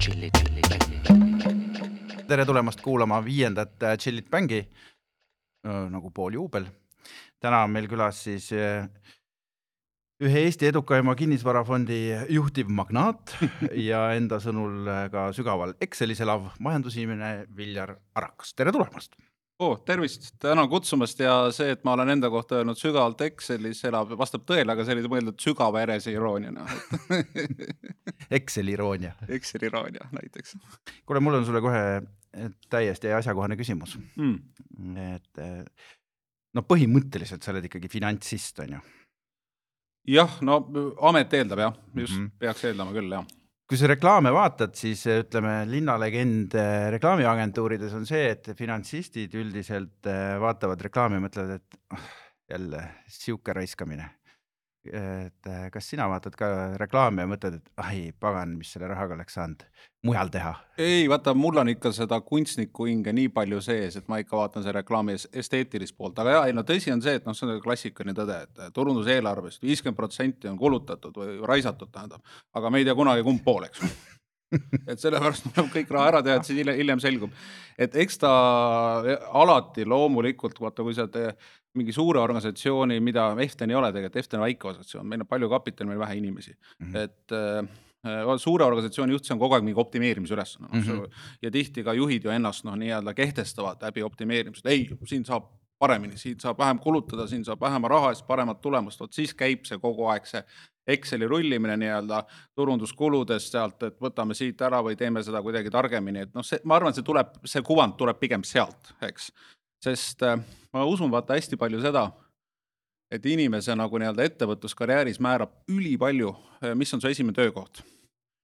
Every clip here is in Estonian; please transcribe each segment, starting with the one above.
Chillit Bängi. tere tulemast kuulama viiendat äh, Chillit Bängi nagu pooljuubel. täna on meil külas siis äh, ühe Eesti edukaima kinnisvarafondi juhtiv magnaat ja enda sõnul äh, ka sügaval Excelis elav majandusinimene Viljar Arakas, tere tulemast oh,. tervist, tänan kutsumast ja see, et ma olen enda kohta öelnud sügavalt Excelis elab, vastab tõele, aga see oli mõeldud sügava eneseirooniana Exceli iroonia. Exceli iroonia näiteks. kuule, mul on sulle kohe täiesti asjakohane küsimus mm.. et no põhimõtteliselt sa oled ikkagi finantsist, on ju? jah, no amet eeldab jah, just mm -hmm. peaks eeldama küll jah kui sa reklaame vaatad, siis ütleme, linnalegend äh, reklaamiagentuurides on see, et finantsistid üldiselt äh, vaatavad reklaami ja mõtlevad, et oh, jälle sihuke raiskamine. Et äh, kas sina vaatad ka reklaami ja mõtled, et ai pagan, mis selle rahaga oleks saanud mujal teha? ei, vaata, mul on ikka seda kunstniku hinge nii palju sees, et ma ikka vaatan selle reklaami esteetilist poolt, aga jaa, ei no tõsi on see, et noh, see on klassikaline tõde, et turunduseelarvest viiskümmend protsenti on kulutatud või raisatud, tähendab, aga me ei tea kunagi, kumb pool, eks et sellepärast tuleb kõik raha ära teha, et siis hiljem, selgub. et eks ta alati loomulikult, vaata, kui sa teed mingi suure organisatsiooni, mida Eften ei ole tegelikult, Eften on väike organisatsioon, meil on palju kapitali, meil vähe inimesi mm, -hmm. et äh, suure organisatsiooni juht, see on kogu aeg mingi optimeerimise ülesanne no, mm. -hmm. ja tihti ka juhid ju ennast noh, nii-öelda kehtestavad läbi optimeerimised, ei, siin saab paremini, siin saab vähem kulutada, siin saab vähema raha eest paremat tulemust, vot siis käib see kogu aeg see Exceli rullimine nii-öelda turunduskuludest sealt, et võtame siit ära või teeme seda kuidagi targemini, et noh, see, ma arvan, see tuleb, see kuvand tuleb pigem sealt, eks. Sest äh, ma usun vaata hästi palju seda, et inimese nagu nii-öelda ettevõtluskarjääris määrab ülipalju, äh, mis on su esimene töökoht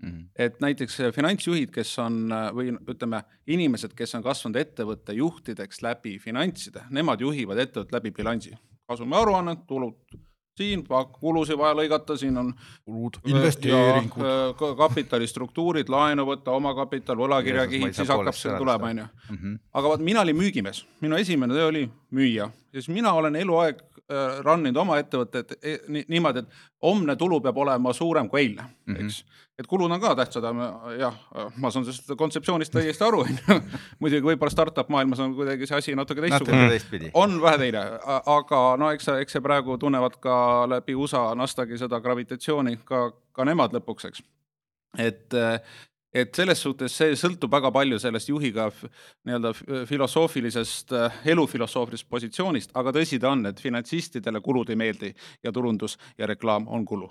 Mm -hmm. et näiteks äh, finantsjuhid, kes on või ütleme, inimesed, kes on kasvanud ettevõtte juhtideks läbi finantside, nemad juhivad ettevõtet läbi bilansi, kasumiaruanne, tulud siin kulusid vaja lõigata, siin on kulud, investeeringud, kapitalistruktuurid, laenu võtta, omakapital, võlakirjakihid, siis hakkab see tulema, onju. Mhm. aga vaat mina olin müügimees, minu esimene töö oli müüa ja siis mina olen eluaeg run inud oma ettevõtet e, niimoodi, et homne tulu peab olema suurem kui eilne, eks mm. -hmm. et kulud on ka tähtsad, jah, ma saan sellest kontseptsioonist täiesti aru, onju. muidugi võib-olla startup maailmas on kuidagi see asi natuke teistsugune. on vähe teine, aga no eks, eks see praegu tunnevad ka läbi USA Nasdaqi seda gravitatsiooni ka, ka nemad lõpuks, eks et et selles suhtes see sõltub väga palju sellest juhiga nii-öelda filosoofilisest, äh, elufilosoofilisest positsioonist, aga tõsi ta on, et finantsistidele kulud ei meeldi ja turundus ja reklaam on kulu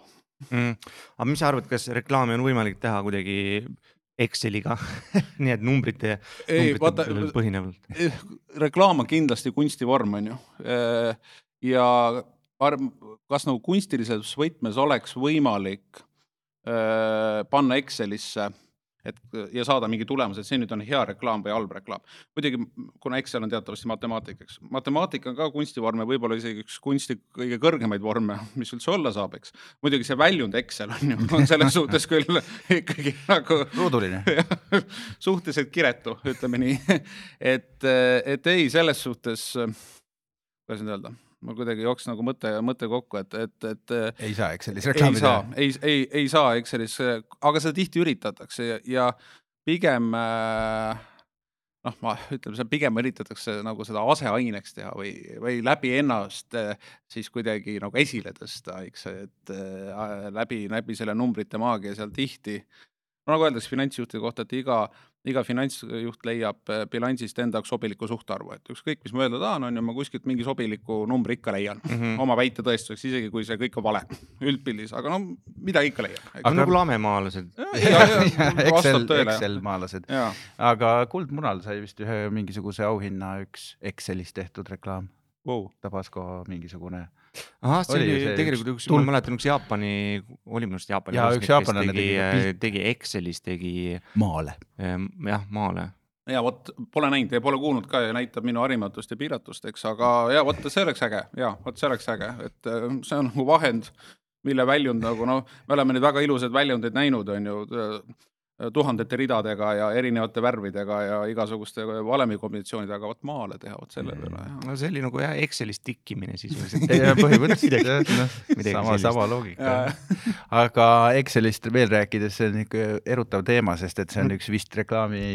mm.. aga mis sa arvad, kas reklaami on võimalik teha kuidagi Exceliga nii et numbrite, numbrite põhinevalt? Eh, reklaam on kindlasti kunstivorm, on ju. Äh, ja kas nagu kunstilises võtmes oleks võimalik äh, panna Excelisse et ja saada mingi tulemus, et see nüüd on hea reklaam või halb reklaam. muidugi, kuna Excel on teatavasti matemaatika, eks, matemaatika on ka kunstivorm ja võib-olla isegi üks kunsti kõige kõrgemaid vorme, mis üldse olla saab, eks. muidugi see väljund Excel on ju, on selles suhtes küll ikkagi nagu ruuduline suhteliselt kiretu, ütleme nii et, et ei, selles suhtes, kuidas nüüd öelda mul kuidagi jooksis nagu mõte, mõte kokku, et, et, et. ei saa Excelis reklaami teha. ei, ei, ei saa Excelis, aga seda tihti üritatakse ja, ja pigem äh, noh, ma ütleme, see pigem üritatakse nagu seda aseaineks teha või, või läbi ennast äh, siis kuidagi nagu esile tõsta, eks, et äh, läbi, läbi selle numbrite maagia seal tihti. no nagu öeldakse finantsjuhtide kohta, et iga iga finantsjuht leiab äh, bilansist enda jaoks sobiliku suhtarvu, et ükskõik, mis ma öelda tahan, on ju, ma kuskilt mingi sobiliku numbri ikka leian mm -hmm. oma väite tõestuseks, isegi kui see kõik on vale üldpildis, aga no midagi ikka leiab. aga nagu lamemaalased. Excel, Excel-maalased. aga Kuldmunal sai vist ühe mingisuguse auhinna üks Excelis tehtud reklaam wow.. Tabasco mingisugune ahah, see oli, oli tegelikult üks, ma mäletan, üks Jaapani, oli minu arust Jaapani ja, üks jaapanlane tegi, tegi, äh, tegi Excelis, tegi maale. Ähm, jah, maale. Ja vot pole näinud ja pole kuulnud ka ja näitab minu harimatust ja piiratust, eks, aga ja vot see oleks äge. Ja vot see oleks äge, et äh, see on nagu vahend, mille väljund nagu noh, me oleme neid väga ilusaid väljundeid näinud, on ju tuhandete ridadega ja erinevate värvidega ja igasuguste valemikombinatsioonidega, vot maale teha, vot selle peale jah. no see oli nagu jah, Excelis tikkimine sisuliselt. Põhimõtteliselt jah, noh, sama, sama loogika. aga Excelist veel rääkides, see on ikka erutav teema, sest et see on üks vist reklaami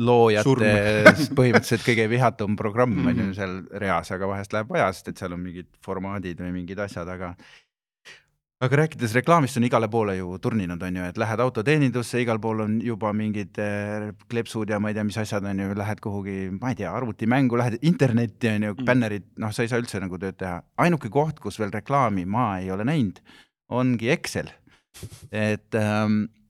loojate põhimõtteliselt kõige vihatum programm on ju seal reas, aga vahest läheb vaja, sest et seal on mingid formaadid või mingid asjad, aga aga rääkides reklaamist on igale poole ju turninud, on ju, et lähed autoteenindusse, igal pool on juba mingid eh, kleepsud ja ma ei tea, mis asjad on ju, lähed kuhugi, ma ei tea, arvutimängu, lähed internetti on ju, bännerid, noh, sa ei saa üldse nagu tööd teha. ainuke koht, kus veel reklaami ma ei ole näinud, ongi Excel. et ähm, äh,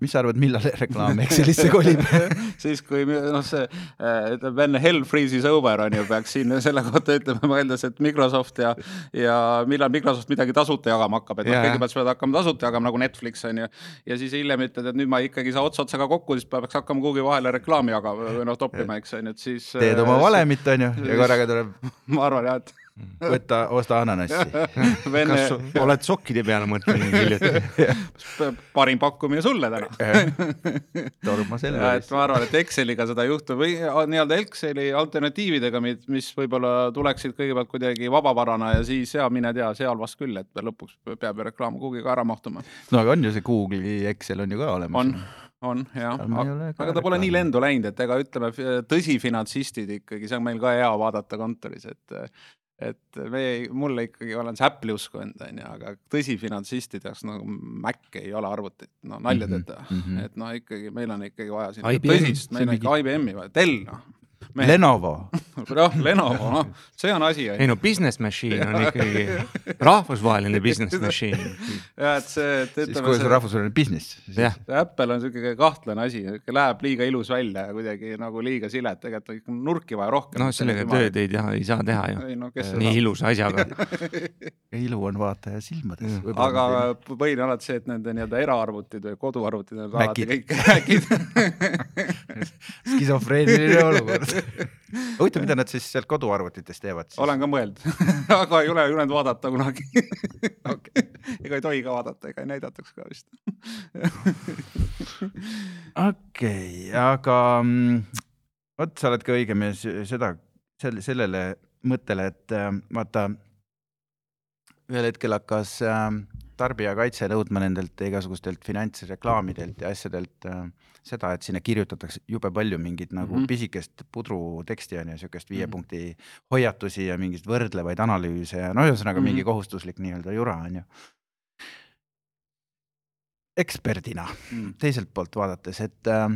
mis sa arvad, millal reklaam Excelisse kolib? siis kui noh, see äh, ütleb enne hell freezes over on ju, peaks siin selle kohta ütlema mõeldes, et Microsoft ja ja millal Microsoft midagi tasuta jagama hakkab, et noh Jaa., kõigepealt sa pead hakkama tasuta jagama nagu Netflix on ju. ja siis hiljem ütled, et nüüd ma ikkagi ei saa ots otsaga kokku, siis peaks hakkama kuhugi vahele reklaami jagama või noh, toppima, eks on ju, et siis. teed oma valemit, on ju, ja korraga tuleb ma arvan jah, et võtta, osta ananassi. vene kas oled sokkide peale mõtelnud hiljuti? parim pakkumine sulle täna. torma selle et ma arvan, et Exceliga seda ei juhtu või nii-öelda Exceli alternatiividega, mis võib-olla tuleksid kõigepealt kuidagi vabavarana ja siis ja mine tea, seal vast küll, et lõpuks peab ju reklaam kuhugi ka ära mahtuma. no aga on ju see Google'i Excel on ju ka olemas. on, on jah, aga ta pole nii lendu läinud, et ega ütleme, tõsifinantsistid ikkagi, see on meil ka hea vaadata kontoris, et et me, mulle ikkagi olen see Apple'i uskund, on ju, aga tõsifinantsistide jaoks nagu Mac ei ole arvutit, no nalja Mhm, teete mhm. või? et no ikkagi meil on ikkagi vaja siin IBM, tõsist, meil on ikka IBM-i vaja, Dell noh. Lenovo, noh, Lenovo, noh, see on asi, ei no business machine on ikkagi rahvusvaheline business machine. ja et see, et siis kui see rahvusvaheline business. jah, Apple on siuke kahtlane asi, läheb liiga ilus välja ja kuidagi nagu liiga silet, tegelikult on nurki vaja rohkem. no sellega tööd ei tea, ei saa teha ju. ei no kes nii ilusa asjaga. ilu on vaataja silmades. aga põhiline on alati see, et nende nii-öelda eraarvutid või koduarvutid on alati kõik Macid. skisofreeniline olukord. huvitav, mida nad siis seal koduarvutites teevad siis? olen ka mõelnud, aga ei ole julenud vaadata kunagi okay.. ega ei tohi ka vaadata, ega ei näidataks ka vist. okei, aga mm, vot sa oled ka õige mees seda, sel-, sellele mõttele, et äh, vaata ühel hetkel hakkas äh, tarbijakaitse nõudma nendelt igasugustelt finantsreklaamidelt ja asjadelt äh, seda, et sinna kirjutatakse jube palju mingit nagu mm. -hmm. pisikest pudruteksti on ju, siukest viie Mhm. punkti hoiatusi ja mingeid võrdlevaid analüüse ja no ühesõnaga mm -hmm. mingi Mhm. kohustuslik nii-öelda jura on ju. eksperdina Mm. teiselt poolt vaadates, et äh,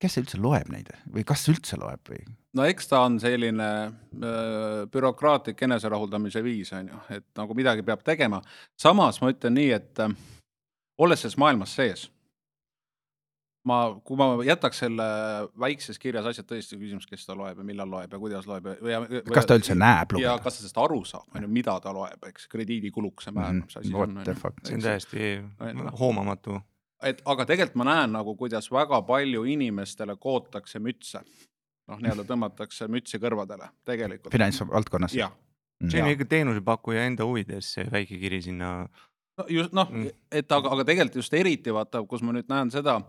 kes üldse loeb neid või kas üldse loeb või? no eks ta on selline öö, bürokraatlik eneserahuldamise viis, on ju, et nagu midagi peab tegema. samas ma ütlen nii, et äh, olles selles maailmas sees, ma, kui ma jätaks selle väikses kirjas asjad tõesti küsimus, kes ta loeb ja millal loeb ja kuidas loeb ja, ja, ja kas ta üldse näeb ja lugeda? kas ta sellest aru saab, on ju, mida ta loeb, eks, krediidikulukuse määr, mis asi see on Mhm. What, the fuck, see on täiesti hoomamatu. et aga tegelikult ma näen nagu, kuidas väga palju inimestele kootakse mütse. noh, nii-öelda tõmmatakse mütsi kõrvadele tegelikult. finantsvaldkonnas. jah, see on ikka teenusepakkuja enda huvides, see väike kiri sinna. no just noh Mm., et aga, aga tegelikult just eriti vaata, kus ma nüüd näen seda,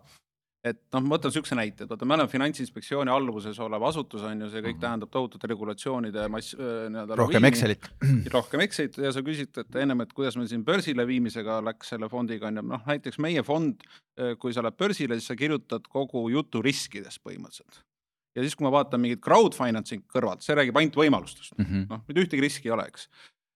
et noh, ma võtan niisuguse näite, et vaata, me oleme Finantsinspektsiooni alluvuses olev asutus on ju, see kõik tähendab tohutut regulatsioonide mass, nii-öelda rohkem Excelit. rohkem Excelit ja sa küsid, et ennem, et kuidas meil siin börsile viimisega läks selle fondiga on ju, noh näiteks meie fond, kui sa lähed börsile, siis sa kirjutad kogu jutu riskidest põhimõtteliselt. ja siis, kui ma vaatan mingit crowdfinancing kõrvalt, see räägib ainult võimalustest, Mhm. noh, mitte ühtegi riski ei ole, eks.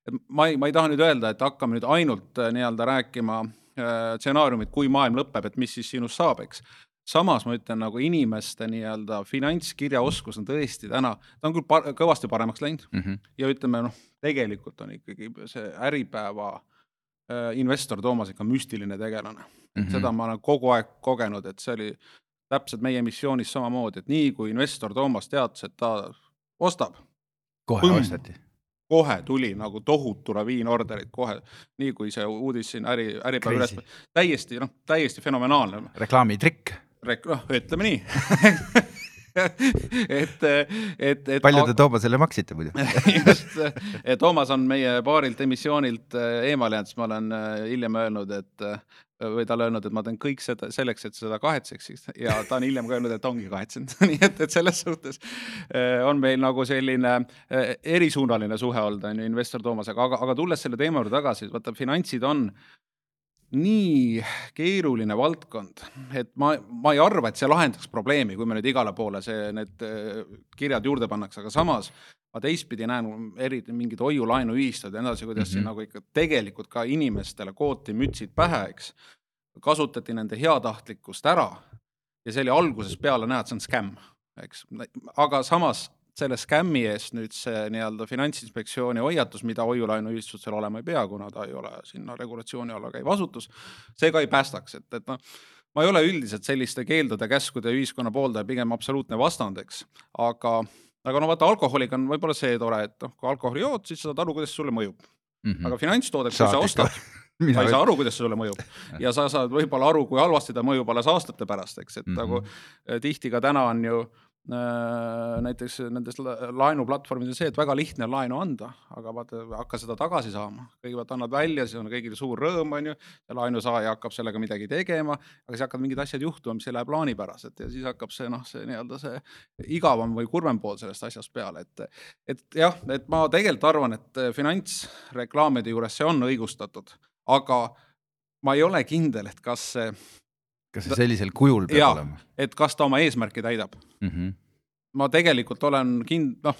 et ma ei, ma ei taha nüüd öelda, et hakkame nüüd ainult äh, nii-öelda rääkima äh, stsenaariumit, kui maailm lõpeb, et mis siis sinust saab, eks. Samas ma ütlen nagu inimeste nii-öelda finantskirjaoskus on tõesti täna, ta on küll par kõvasti paremaks läinud Mhm. ja ütleme noh, tegelikult on ikkagi see Äripäeva äh, investor Toomas ikka müstiline tegelane mm. -hmm. seda ma olen kogu aeg kogenud, et see oli täpselt meie missioonis samamoodi, et nii kui investor Toomas teatas, et ta ostab, kohe Põmm. osteti. kohe tuli nagu tohutu laviin ordereid kohe, nii kui see uudis siin äri, Äripäeva üles täiesti noh, täiesti fenomenaalne reklaamitrikk. Rek-, noh, ütleme nii. Et, et, et palju te Toomasele maksite muidu? just, Toomas on meie paarilt emissioonilt äh, eemale jäänud, siis ma olen äh, hiljem öelnud, et äh, või talle öelnud, et ma teen kõik seda selleks, et seda kahetseksid ja ta on hiljem ka öelnud, et ongi kahetsenud. Nii et, et selles suhtes eh, on meil nagu selline eh, erisuunaline suhe olnud, on ju, investor Toomasega, aga, aga tulles selle teema juurde tagasi, vaata finantsid on nii keeruline valdkond, et ma, ma ei arva, et see lahendaks probleemi, kui me nüüd igale poole see, need eh, kirjad juurde pannakse, aga samas ma teistpidi näen eriti mingid hoiu-laenuühistud ja nii edasi, kuidas mm -hmm. siin nagu ikka tegelikult ka inimestele kooti mütsid pähe, eks. kasutati nende heatahtlikkust ära ja see oli algusest peale näha, et see on skämm, eks, aga samas selle skämmi eest nüüd see nii-öelda Finantsinspektsiooni hoiatus, mida hoiu-laenuühistustel olema ei pea, kuna ta ei ole sinna regulatsiooni alla käiv asutus, see ka ei päästaks, et, et noh, ma ei ole üldiselt selliste keeldude-käskude ühiskonna pooldaja, pigem absoluutne vastand, eks, aga aga no vaata, alkoholiga on võib-olla see tore, et noh, kui alkoholi jood, siis sa saad aru, kuidas sulle mõjub. Mm. -hmm. aga finantstoodet, kui sa ostad, sa ei saa aru, kuidas see sulle mõjub. Ja sa saad võib-olla aru, kui halvasti ta mõjub alles aastate pärast, eks, et mm -hmm. nagu eh, tihti ka täna on ju näiteks nendes laenuplatvormidel see, et väga lihtne on laenu anda, aga vaata, hakka seda tagasi saama. kõigepealt annad välja, siis on kõigil suur rõõm, on ju, ja laenusaaja hakkab sellega midagi tegema, aga siis hakkavad mingid asjad juhtuma, mis ei lähe plaanipäraselt ja siis hakkab see noh, see nii-öelda see igavam või kurvem pool sellest asjast peale, et et jah, et ma tegelikult arvan, et finantsreklaamide juures see on õigustatud, aga ma ei ole kindel, et kas see kas see sellisel kujul peab ja, olema? et kas ta oma eesmärki täidab mm. -hmm. ma tegelikult olen kind-, noh,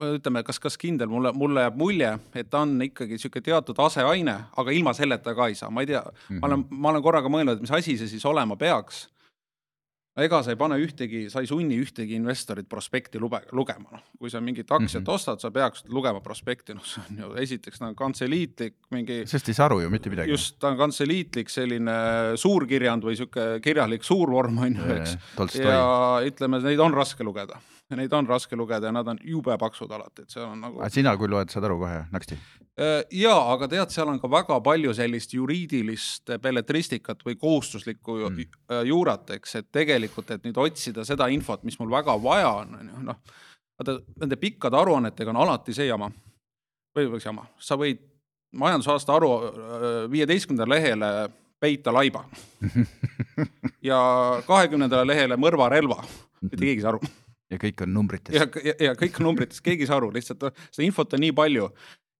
ütleme, kas, kas kindel, mulle, mulle jääb mulje, et ta on ikkagi niisugune teatud aseaine, aga ilma selleta ka ei saa, ma ei tea mm, -hmm. ma olen, ma olen korraga mõelnud, et mis asi see siis olema peaks ega sa ei pane ühtegi, sa ei sunni ühtegi investorit prospekti lube, lugema, noh. kui sa mingit aktsiat mm -hmm. ostad, sa peaksid lugema prospekti, noh, see on ju esiteks nagu kantseliitlik mingi. sest ei saa aru ju mitte midagi. just, ta on kantseliitlik selline suurkirjand või sihuke kirjalik suurvorm on ju, eks. ja ütleme, neid on raske lugeda neid on raske lugeda ja nad on jube paksud alati, et seal on nagu. sina küll loed, saad aru kohe naksti? Äh, ja, aga tead, seal on ka väga palju sellist juriidilist belletristikat või kohustuslikku mm. Äh, juurat, eks, et tegelikult, et nüüd otsida seda infot, mis mul väga vaja on, on ju, noh. vaata nende pikkade aruannetega on alati see jama või, või jama, sa võid majandusaasta aru äh, viieteistkümnendale lehele peita laiba ja kahekümnendale lehele mõrvarelva, mitte keegi ei saa aru ja kõik on numbrites. ja, ja, ja kõik on numbrites, keegi ei saa aru, lihtsalt seda infot on nii palju,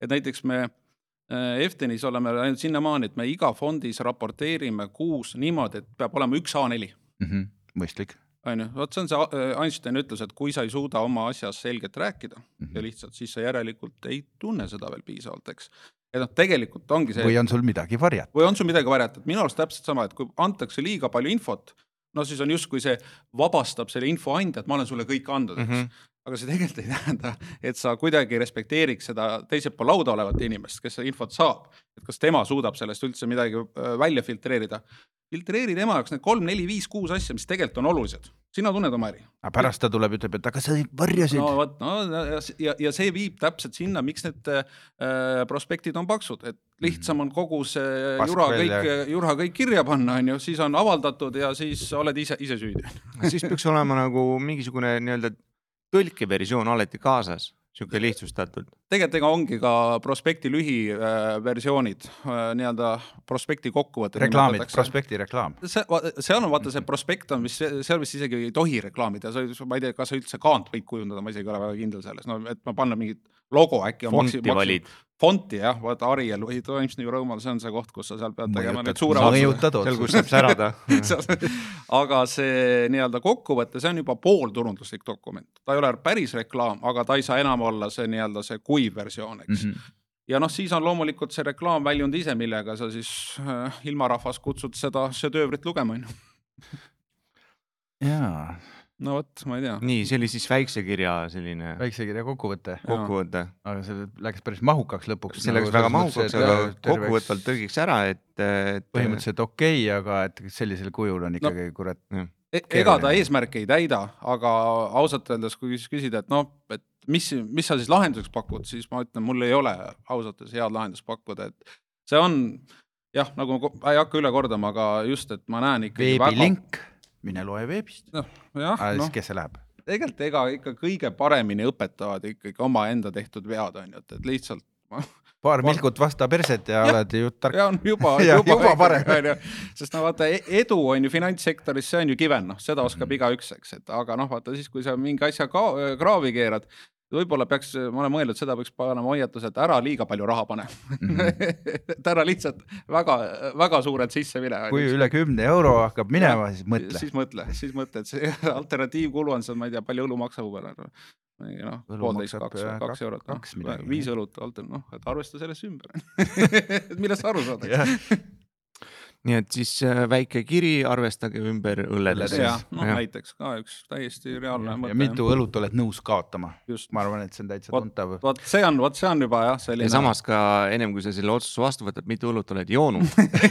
et näiteks me äh, Eftenis oleme läinud sinnamaani, et me iga fondis raporteerime kuus niimoodi, et peab olema üks A4 mm. -hmm. mõistlik. on ju, vot see on see äh, Einsteini ütlus, et kui sa ei suuda oma asjas selgelt rääkida mm -hmm. ja lihtsalt, siis sa järelikult ei tunne seda veel piisavalt, eks et noh, tegelikult ongi see. või on sul midagi varjata. või on sul midagi varjata, et minu arust täpselt sama, et kui antakse liiga palju infot, no siis on justkui see vabastab selle info andja, et ma olen sulle kõik andnud, eks mm. -hmm aga see tegelikult ei tähenda, et sa kuidagi respekteeriks seda teisel pool lauda olevat inimest, kes seda infot saab. et kas tema suudab sellest üldse midagi äh, välja filtreerida. filtreeri tema jaoks need kolm, neli, viis, kuus asja, mis tegelikult on olulised sina tunned oma äri. aga pärast ta tuleb, ütleb, et aga sa varjasid. no vot, no ja, ja see viib täpselt sinna, miks need äh, prospektid on paksud, et lihtsam on kogu see Pask jura kõik, jura kõik kirja panna, on ju, siis on avaldatud ja siis oled ise, ise süüdi siis peaks olema nagu mingisugune nii-öelda tõlkeversioon alati kaasas niisugune lihtsustatud. tegelikult ega ongi ka prospekti lühiversioonid äh, äh, nii-öelda prospekti kokkuvõtted. reklaamid, prospekti reklaam. see, seal on vaata see prospekt on vist, seal vist isegi ei tohi reklaamida, ma ei tea, kas sa üldse kaant võid kujundada, ma isegi ei ole väga kindel selles, no et ma panna mingit logo äkki. fonti valid fonti jah, vaata Ariel või Times New Roman, see on see koht, kus sa seal pead tegema neid suure otsuse. seal, kus saab särada aga see nii-öelda kokkuvõte, see on juba poolturunduslik dokument, ta ei ole päris reklaam, aga ta ei saa enam olla see nii-öelda see kuiv versioon, eks mm. -hmm ja noh, siis on loomulikult see reklaamväljund ise, millega sa siis äh, ilmarahvas kutsud seda šedöövrit lugema, on ju. jaa no vot, ma ei tea. nii, see oli siis väikse kirja selline. väikse kirja kokkuvõte. kokkuvõte. aga see läks päris mahukaks lõpuks. see läks nagu väga mahukaks, aga kokkuvõtvalt tõlgiks ära, et, et. põhimõtteliselt okei okay,, aga et sellisel kujul on ikkagi no, kurat. E ega ta eesmärki ei täida, aga ausalt öeldes, kui küsida, et noh, et mis, mis sa siis lahenduseks pakud, siis ma ütlen, mul ei ole ausalt öeldes head lahendust pakkuda, et see on jah, nagu ma ei hakka üle kordama, aga just, et ma näen ikkagi veebilink väga mine loe veebist. jah. aga siis no, kes see läheb? tegelikult ega ikka kõige paremini õpetavad ikkagi omaenda tehtud vead, on ju, et, et lihtsalt ma paar milkut vastu perset ja, ja oled ju tark. ja on juba juba, juba parem. onju, sest no vaata, edu on ju finantssektoris, see on ju given, noh, seda oskab Mhm. igaüks, eks, et aga noh, vaata siis, kui sa mingi asja kraavi keerad, võib-olla peaks, ma olen mõelnud, seda võiks panema hoiatuse, et ära liiga palju raha pane Mhm. et ära lihtsalt väga, väga suurelt sisse mine. kui üle kümne euro hakkab minema, siis mõtle. siis mõtle, siis mõtle, et see alternatiivkulu on seal, ma ei tea, palju õlu maksab võib-olla. noh, Õlu poolteist, kaks äh,, kaks kaks- eurot, midagi, viis õlut, noh, et arvesta sellest ümber. et millest sa aru saad, nii et siis äh, väike kiri, arvestage ümber õlledesse. jah, noh näiteks ka üks täiesti reaalne ja mõte. mitu õlut oled nõus kaotama, just, ma arvan, et see on täitsa tuntav. vot see on, vot see on juba jah, selline. ja samas ka ennem kui sa selle otsuse vastu võtad, mitu õlut oled joonud.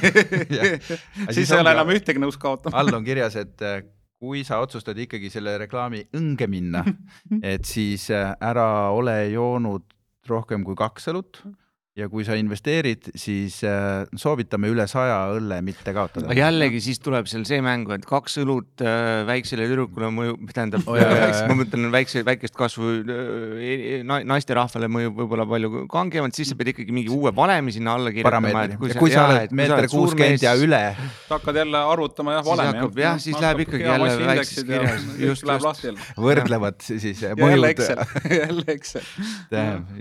siis ei ole enam ühtegi nõus kaotama. all on kirjas, et äh, kui sa otsustad ikkagi selle reklaami õnge minna, et siis äh, ära ole joonud rohkem kui kaks õlut ja kui sa investeerid, siis äh, soovitame üle saja õlle mitte kaotada. jällegi siis tuleb seal see mängu, et kaks õlut äh, väiksele tüdrukule mõjub, tähendab Oh, jaa, äh, jaa. ma mõtlen väikse, väikest kasvu äh, na- naisterahvale mõjub võib-olla palju kangemalt, siis sa pead ikkagi mingi uue valemi sinna alla kirjutama. parameetri, kui sa oled meeter kuuskümmend ja üle, hakkad jälle arvutama jah, valemi hakkab- jah, siis läheb ikkagi jälle väikses kirjas. Just, just, võrdlevad siis ja jälle. Excel, jälle Excel.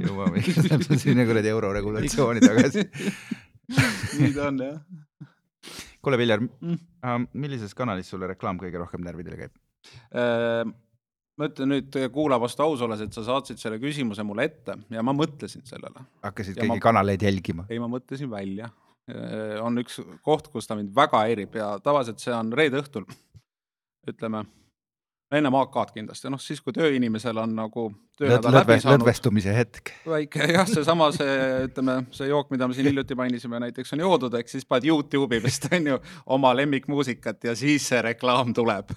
jõuame sinna kuradi euroregulatsiooni tagasi. nii ta on jah. kuule, Viljar Mm., millises kanalis sulle reklaam kõige rohkem närvidele käib? Ehm, ma ütlen nüüd kuula vastu aus olles, et sa saatsid selle küsimuse mulle ette ja ma mõtlesin sellele. hakkasid Ja kõigi ma- kanaleid jälgima? ei, ma mõtlesin välja. on üks koht, kus ta mind väga häirib ja tavaliselt see on reede õhtul, ütleme ennem AK-d kindlasti, noh siis kui tööinimesel on nagu töönädal läbi saanud, lõdvestumise hetk. väike jah, seesama see, ütleme see jook, mida me siin hiljuti mainisime, näiteks on joodud, eks siis paned Youtube'i vist on ju oma lemmikmuusikat ja siis see reklaam tuleb.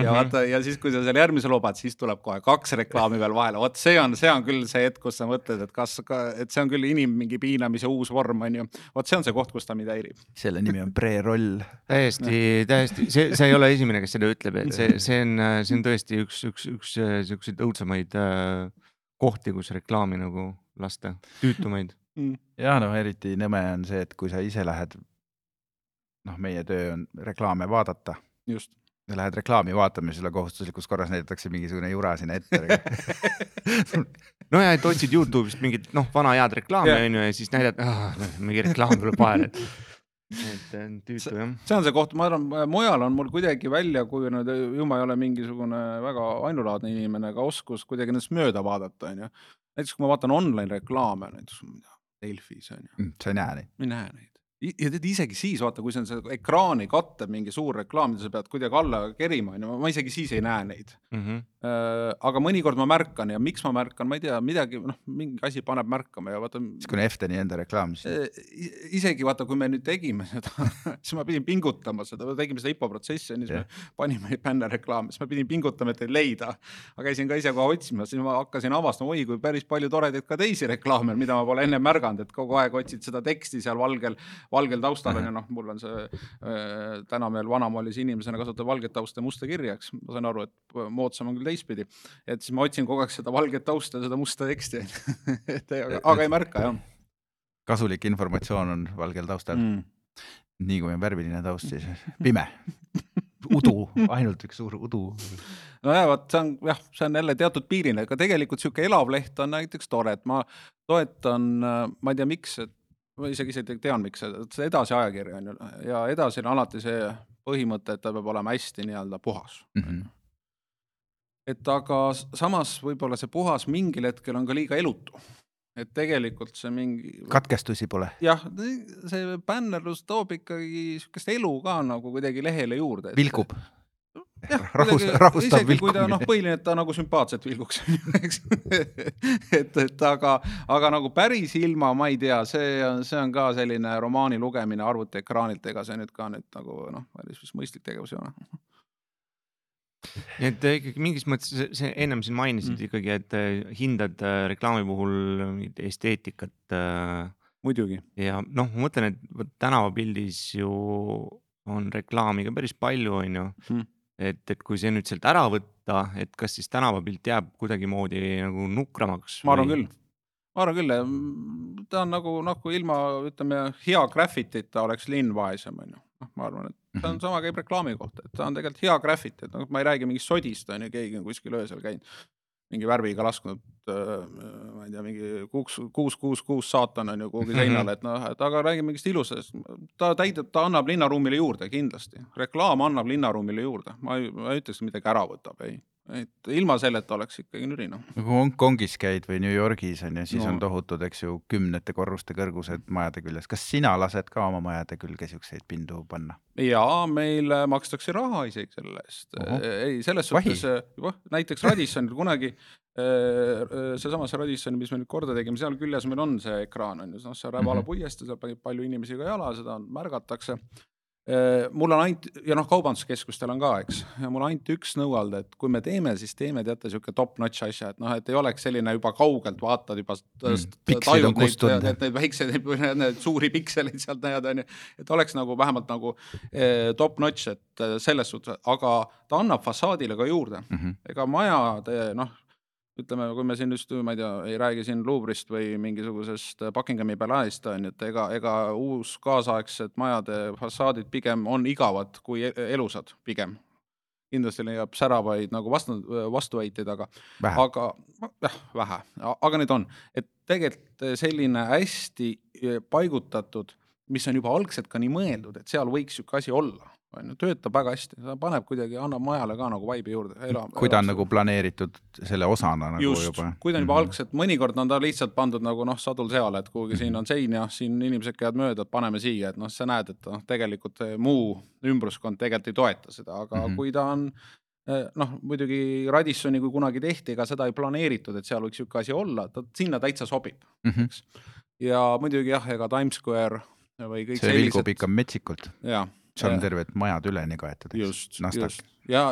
ja vaata ja siis, kui sa selle järgmise lubad, siis tuleb kohe kaks reklaami veel vahele, vot see on, see on küll see hetk, kus sa mõtled, et kas, et see on küll inim mingi piinamise uus vorm on ju. vot see on see koht, kus ta mind häirib. selle nimi on pre-roll. täiesti, täiesti, see, see ei ole esimene, kes seda ütleb, et see, see on, see on tõesti üks, üks, üks äh, siukseid õudsemaid äh, kohti, kus reklaami nagu lasta, tüütumaid. ja noh, eriti nõme on see, et kui sa ise lähed, noh, meie töö on reklaame vaadata just. ja lähed reklaami vaatama ja sulle kohustuslikus korras näidatakse mingisugune jura sinna ette. no ja, et otsid Youtube'ist mingit noh, vana head reklaami onju ja siis näidad, mingi reklaam tuleb vahele, et, et tüütu jah. see on see koht, ma arvan, mujal on mul kuidagi välja kujunenud, ju ma ei ole mingisugune väga ainulaadne inimene, aga oskus kuidagi nendest mööda vaadata, onju. näiteks kui ma vaatan online reklaame, näiteks Delfis onju, Mm, sa ei näe neid. ma ei näe neid. Ja tead isegi siis vaata, kui see on see ekraani kattev mingi suur reklaam, mida sa pead kuidagi alla kerima, onju, ma isegi siis ei näe neid. Mhm. Äh, aga mõnikord ma märkan ja miks ma märkan, ma ei tea, midagi, noh, mingi asi paneb märkama ja vaata. siis kui on Efteni enda reklaam, siis isegi vaata, kui me nüüd tegime seda, siis ma pidin pingutama seda, tegime seda IPO protsessi, siis Jah. me panime neid bännerreklaame, siis ma pidin pingutama, et neid leida. ma käisin ka ise kohe otsima, siis ma hakkasin avastama, oi kui päris palju toredaid ka teisi reklaame, mida ma pole enne märganud, et kogu aeg otsid seda teksti seal valgel, valgel taustal on ju noh, mul on see äh, täna veel vanamaalis inimesena kasutab valget tausta ja musta kirja, eks ma saan aru, et moodsam on küll teistpidi. et siis ma otsin kogu aeg seda valget tausta ja seda musta teksti, et aga, aga ei märka jah kasulik informatsioon on valgel taustal mm.. mm.. nii kui on värviline taust, siis pime. udu, ainult üks suur udu. nojah, vot see on jah, see on jälle teatud piirini, aga tegelikult sihuke elav leht on näiteks tore, et ma toetan, ma ei tea, miks, et ma isegi ise tean, miks, et see edasi ajakiri on ju ja edasi on alati see põhimõte, et ta peab olema hästi nii-öelda puhas. Mhm. et aga samas võib-olla see puhas mingil hetkel on ka liiga elutu. et tegelikult see mingi katkestusi pole. jah, see bännerlus toob ikkagi sihukest elu ka nagu kuidagi lehele juurde. vilgub. jah, rahus- kuidagi rahustav isegi kui ta noh, vilkumine. põhiline, et ta nagu sümpaatselt vilguks, eks. et, et aga, aga nagu päris ilma, ma ei tea, see on, see on ka selline romaani lugemine arvutiekraanilt, ega see nüüd ka nüüd nagu noh, päris mõistlik tegevus ei ole. nii et ikkagi mingis mõttes see- ennem siin mainisid Mm. ikkagi, et äh, hindad äh, reklaami puhul esteetikat äh, muidugi. ja noh, ma mõtlen, et vot tänavapildis ju on reklaami ka päris palju, onju Mm. et, et kui see nüüd sealt ära võtta, et kas siis tänavapilt jääb kuidagimoodi nagu nukramaks? ma arvan küll. ma arvan küll, ta on nagu, nagu ilma, ütleme, hea graffitita oleks linn vaesem, on ju. noh, ma arvan, et see on sama käib reklaami kohta, et ta on tegelikult hea graffiti, et noh, ma ei räägi mingist sodist, on ju, keegi on kuskil öösel käinud mingi värviga lasknud, ma ei tea, mingi kuus, kuus, kuus, kuus saatan on ju kuhugi seinale, et noh, et aga räägime mingist ilusast, ta täidab, ta annab linnaruumile juurde kindlasti, reklaam annab linnaruumile juurde, ma ei, ma ei ütleks, et midagi ära võtab, ei, et ilma selleta oleks ikkagi nüri noh. kui Hongkongis käid või New Yorgis on ju, siis No. on tohutud, eks ju, kümnete korruste kõrgused majade küljes. kas sina lased ka oma majade külge siukseid pindu panna? ja meil äh, makstakse raha isegi selle eest Ohoh., ei selles Vahi. suhtes, näiteks Radissonil kunagi, seesamas Radisson, mis me nüüd korda tegime, seal küljes meil on see ekraan on ju, noh, see Rävala Mhm. puiestee, seal paneb palju inimesi ka jala, seda on- märgatakse. Mul on ainult ja noh, kaubanduskeskustel on ka, eks, ja mul ainult üks nõuanne, et kui me teeme, siis teeme teate sihuke top-notch asja, et noh, et ei oleks selline juba kaugelt vaatad juba Mm, on kustunud. et neid väikseid, neid suuri pikseleid sealt näed, onju, et oleks nagu vähemalt nagu eh, top-notch, et eh, selles suhtes, aga ta annab fassaadile ka juurde. Mhm. ega majade noh, ütleme, kui me siin just, ma ei tea, ei räägi siin Luubrist või mingisugusest Buckinghami palaadist on ju, et ega, ega uus kaasaegsed majade fassaadid pigem on igavad kui e- elusad pigem. kindlasti leiab säravaid nagu vastu, vastuväiteid, aga aga jah, vähe, aga neid on, et tegelikult selline hästi paigutatud, mis on juba algselt ka nii mõeldud, et seal võiks sihuke asi olla, on ju, töötab väga hästi, ta paneb kuidagi, annab majale ka nagu vaibi juurde. kui ta on nagu planeeritud selle osana nagu just juba, kui ta on juba Mhm. algselt, mõnikord on ta lihtsalt pandud nagu noh, sadul seale, et kuhugi siin on sein ja siin inimesed käivad mööda, et paneme siia, et noh, sa näed, et noh, tegelikult muu ümbruskond tegelikult ei toeta seda, aga mm Mhm. -hmm. kui ta on eh, noh, muidugi Radissoni, kui kunagi tehti, ega seda ei planeeritud, et seal võiks niisugune asi olla, ta sinna täitsa sobib, Mhm. eks. ja muidugi jah, ega Times Square või kõik see vilgub ikka metsikult, jah, seal on terved majad üleni kaetud, just, Nasdaq. just ja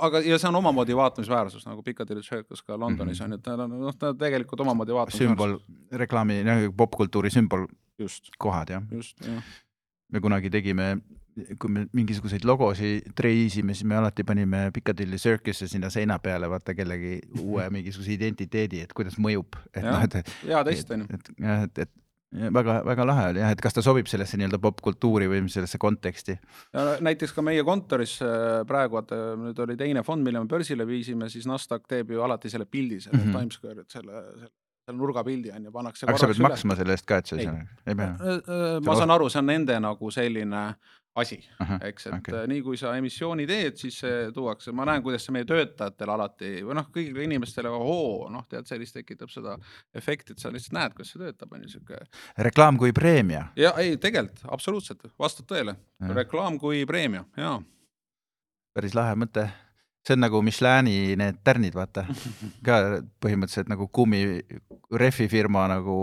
aga, ja see on omamoodi vaatamisväärsus nagu Piccadilly Circus ka Londonis Mhm. on ju, et ta on noh, ta tegelikult omamoodi vaatamisväärsus. sümbol, reklaami, popkultuuri sümbolkohad just, jah. just jah, me kunagi tegime, kui me mingisuguseid logosid treisime, siis me alati panime Piccadilly Circus'e sinna seina peale, vaata kellegi uue mingisuguse identiteedi, et kuidas mõjub, et noh, et, hea test on ju. et jah, et, et väga-väga lahe oli jah, et kas ta sobib sellesse nii-öelda popkultuuri või sellesse konteksti. näiteks ka meie kontoris äh, praegu, vaata nüüd oli teine fond, mille me börsile viisime, siis Nasdaq teeb ju alati selle pildi, selle mm. -hmm. Times Square'it, selle, selle, selle nurgapildi on ju, pannakse aga sa pead maksma selle eest ka, et sa Ei. seal, ei pea? Äh, ma saan aru, see on nende nagu selline asi, eks, et okay. nii kui sa emissiooni teed, siis tuuakse, ma näen, kuidas see meie töötajatel alati või noh, kõigile inimestele, oo, noh, tead, sellist tekitab seda efekti, et sa lihtsalt näed, kuidas see töötab, on ju sihuke. reklaam kui preemia, ja ei, tegelikult absoluutselt vastab tõele, reklaam kui preemia ja päris lahe mõte. see on nagu Michelini need tärnid, vaata, ka põhimõtteliselt nagu kummi rehvifirma nagu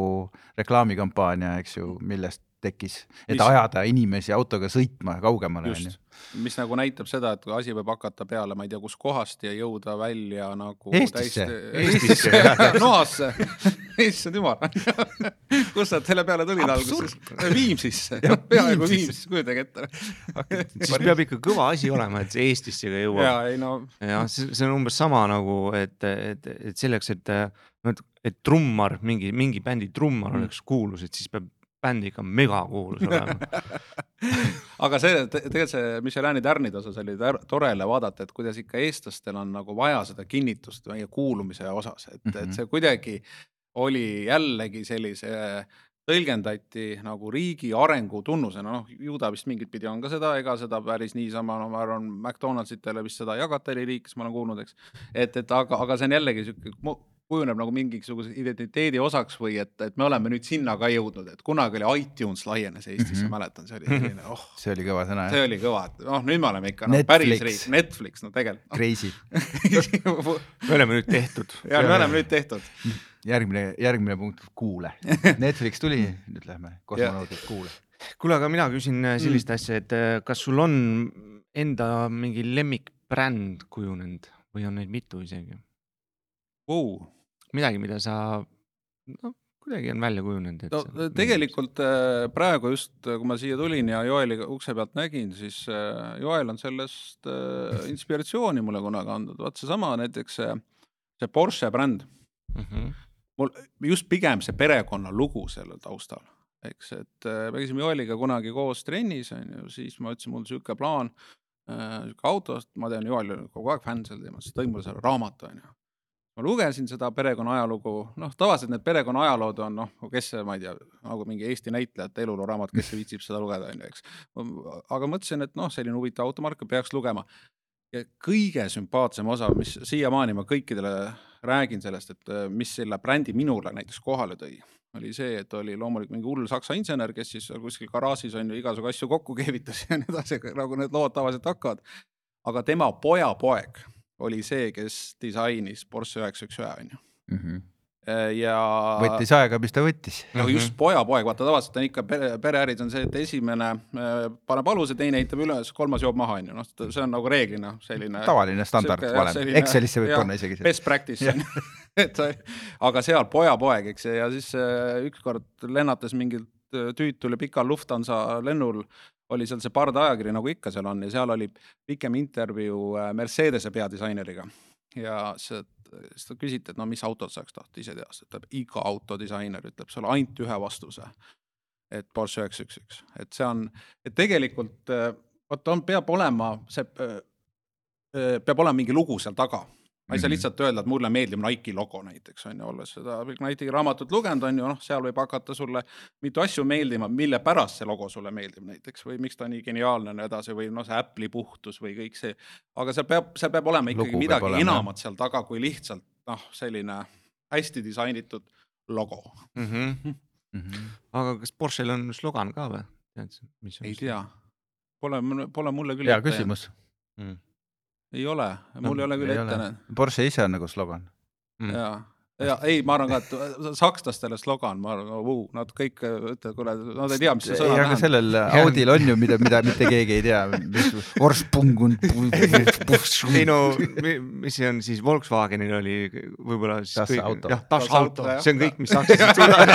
reklaamikampaania, eks ju, millest tekkis, et Mis- ajada inimesi autoga sõitma kaugemale, mis nagu näitab seda, et kui asi võib hakata peale, ma ei tea, kuskohast ja jõuda välja nagu Eestisse. Eestisse, noasse, issand jumal, kust nad selle peale tulid alguses? Viimsisse, peaaegu Viimsisse, kujutage ette. siis peab ikka kõva asi olema, et see Eestisse ka jõuab. ja ei no jah, see see on umbes sama nagu, et, et, et selleks, et noh, et, et trummar, mingi, mingi bändi trummar Mm. oleks kuulus, et siis peab bänd ikka megakuulus olema. aga see te- tegelikult see Michelini tärnide osas oli tär- tore jälle vaadata, et kuidas ikka eestlastel on nagu vaja seda kinnitust meie kuulumise osas, et mm, -hmm. Mhm. et see kuidagi oli jällegi sellise tõlgendati nagu riigi arengu tunnusena, noh, ju ta vist mingit pidi on ka seda, ega seda päris niisama, no ma arvan, McDonaldsitele vist seda ei jagata eri riikides, ma olen kuulnud, eks. et, et aga, aga see on jällegi sihuke, kujuneb nagu mingisuguse identiteedi osaks või et, et me oleme nüüd sinna ka jõudnud, et kunagi oli iTunes laienes Eestisse mm, Mhm. -hmm. mäletan, see oli selline, oh, see oli kõva sõna see oli kõva, et noh, nüüd me oleme ikka no, Netflix. päris riik, Netflix, no tegelikult crazy. no.. me oleme nüüd tehtud. ja me oleme nüüd tehtud. järgmine, järgmine punkt, kuule. Netflix tuli, nüüd lähme kosmonautid kuule. kuule, aga mina küsin äh, sellist Mm. asja, et äh, kas sul on enda mingi lemmikbränd kujunenud või on neid mitu isegi? Wow. midagi, mida sa, noh, kuidagi on välja kujunenud, no sa- tegelikult äh, praegu just, kui ma siia tulin ja Joeli ukse pealt nägin, siis äh, Joel on sellest äh, inspiratsiooni mulle kunagi andnud, vaat seesama näiteks see, see Porsche bränd Mhm. mul just pigem see perekonnalugu sellel taustal, eks, et äh, me käisime Joeliga kunagi koos trennis, on ju, siis ma ütlesin, mul sihuke plaan äh,, sihuke autost, ma tean, Joel oli kogu aeg fänn sel teemal, siis tõi mulle selle raamatu, on ju ma lugesin seda perekonna ajalugu, noh, tavaliselt need perekonna ajalood on noh, kes see, ma ei tea, nagu mingi Eesti näitlejate elulooraamat, kes viitsib seda lugeda, on ju, eks. aga mõtlesin, et noh, selline huvitav automark, peaks lugema. ja kõige sümpaatsem osa, mis siiamaani ma kõikidele räägin sellest, et äh, mis selle brändi minule näiteks kohale tõi, oli see, et oli loomulikult mingi hull saksa insener, kes siis kuskil garaažis on ju igasugu asju kokku keevitas ja nii edasi, nagu need lood tavaliselt hakkavad. aga tema pojapoeg oli see, kes disainis Porsche üheksa üks ühe, on ju mm. -hmm. ja. võttis aega, mis ta võttis. no just pojapoeg, vaata tavaliselt on ikka pere, pereäris on see, et esimene äh, paneb aluse, teine ehitab üles, kolmas joob maha, on ju, noh, see on nagu reeglina selline. tavaline standardvalem, Excelisse võib panna isegi. Best practice on ju, et aga seal pojapoeg, eks ja siis äh, ükskord lennates mingilt tüütul ja pikal Lufthansa lennul oli seal see pardajakiri, nagu ikka seal on ja seal oli pikem intervjuu äh, Mercedese peadisaineriga. ja siis ta küsiti, et no mis autot sa oleks tahtnud ise teha, siis ütleb iga autodisainer ütleb sulle ainult ühe vastuse. et Porsche üheksa üks üks, et see on, et tegelikult äh, vot on, peab olema see, äh, peab olema mingi lugu seal taga ma ei saa mhm. lihtsalt öelda, et mulle meeldib Nike'i logo näiteks on ju, olles seda Nike'i raamatut lugenud, on ju, noh, seal võib hakata sulle mitu asju meeldima, mille pärast see logo sulle meeldib näiteks või miks ta nii geniaalne ja nii edasi või noh, see Apple'i puhtus või kõik see. aga seal peab, seal peab olema ikkagi Lugu midagi olema, enamat seal taga kui lihtsalt noh, selline hästi disainitud logo mm. -hmm. Mm -hmm. aga kas Porsche'l on slogan ka või? on? ei tea, pole, pole mulle küll. hea küsimus mm ei ole, mul no, ei ole küll ette näinud. Porsche ise on nagu slogan. Mm.. jaa ja ei, ma arvan ka, et sakslastele slogan, ma arvan uh,, nad kõik ütlevad, kuule, nad ei tea, mis see sõna tähendab. sellel Audil on ju, mida, mida mitte keegi ei tea, mis ei no, mis see on siis? Volkswagenil oli võib-olla siis Das kõik, auto. jah, Das auto, see on kõik, mis sakslased suudavad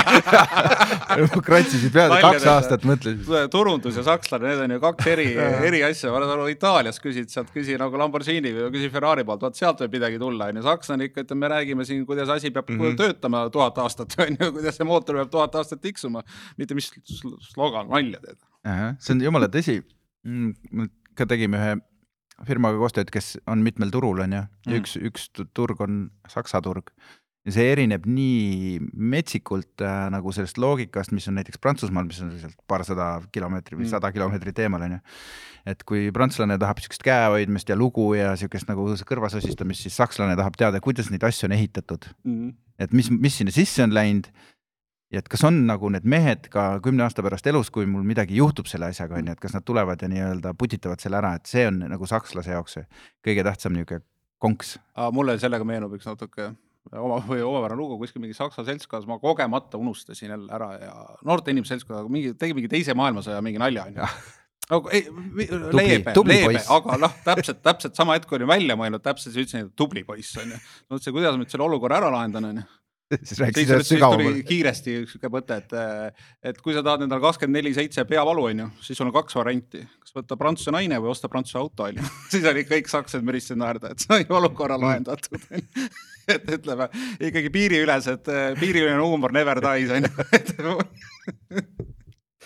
kratsisid peale kaks aastat, mõtlesid. turundus ja sakslane, need on ju kaks eri, eri asja, ma olen aru, Itaalias küsid sealt, küsi nagu Lamborghini või küsi Ferrari poolt, vaat sealt võib midagi tulla, on ju, sakslane ikka ütleb, me räägime siin, kuidas asi peab mm -hmm. töötama tuhat aastat, on ju, kuidas see mootor peab tuhat aastat tiksuma, mitte mis slogan, nalja teed. see on jumala tõsi. Mm, ka tegime ühe firmaga koostööd, kes on mitmel turul, on ju, ja mm. üks, üks turg on Saksa turg ja see erineb nii metsikult äh, nagu sellest loogikast, mis on näiteks Prantsusmaal, mis on sealt paarsada kilomeetrit või mm. sada kilomeetrit eemal, on ju. et kui prantslane tahab niisugust käehoidmist ja lugu ja niisugust nagu kõrvasosistamist, siis sakslane tahab teada, kuidas neid asju on ehitatud mm.. et mis, mis sinna sisse on läinud ja et kas on nagu need mehed ka kümne aasta pärast elus, kui mul midagi juhtub selle asjaga, on ju, et kas nad tulevad ja nii-öelda putitavad selle ära, et see on nagu sakslase jaoks kõige tähtsam niisugune konks. mulle sellega meenub üks natuke oma või omapärane lugu kuskil mingi saksa seltskonnas, ma kogemata unustasin jälle ära ja noorte inimeste seltskonnaga mingi, tegi mingi teise maailmasõja mingi nalja onju nagu ei, leebe, leebe, aga noh, täpselt, täpselt sama hetk olin välja mõelnud, täpselt siis ütlesin, et tubli poiss onju. mõtlesin, kuidas ma nüüd selle olukorra ära lahendan onju siis rääkisid sellest sügavamalt. kiiresti sihuke mõte, et, et kui sa tahad endale kakskümmend neli seitse peavalu, onju, siis sul on kaks varianti, kas võtta prantsuse naine või osta prantsuse auto, onju. siis olid kõik sakslased müristasid naerda, et sai olukorra lahendatud et ütleme ikkagi piiriülesed, piiriülene huumor never dies onju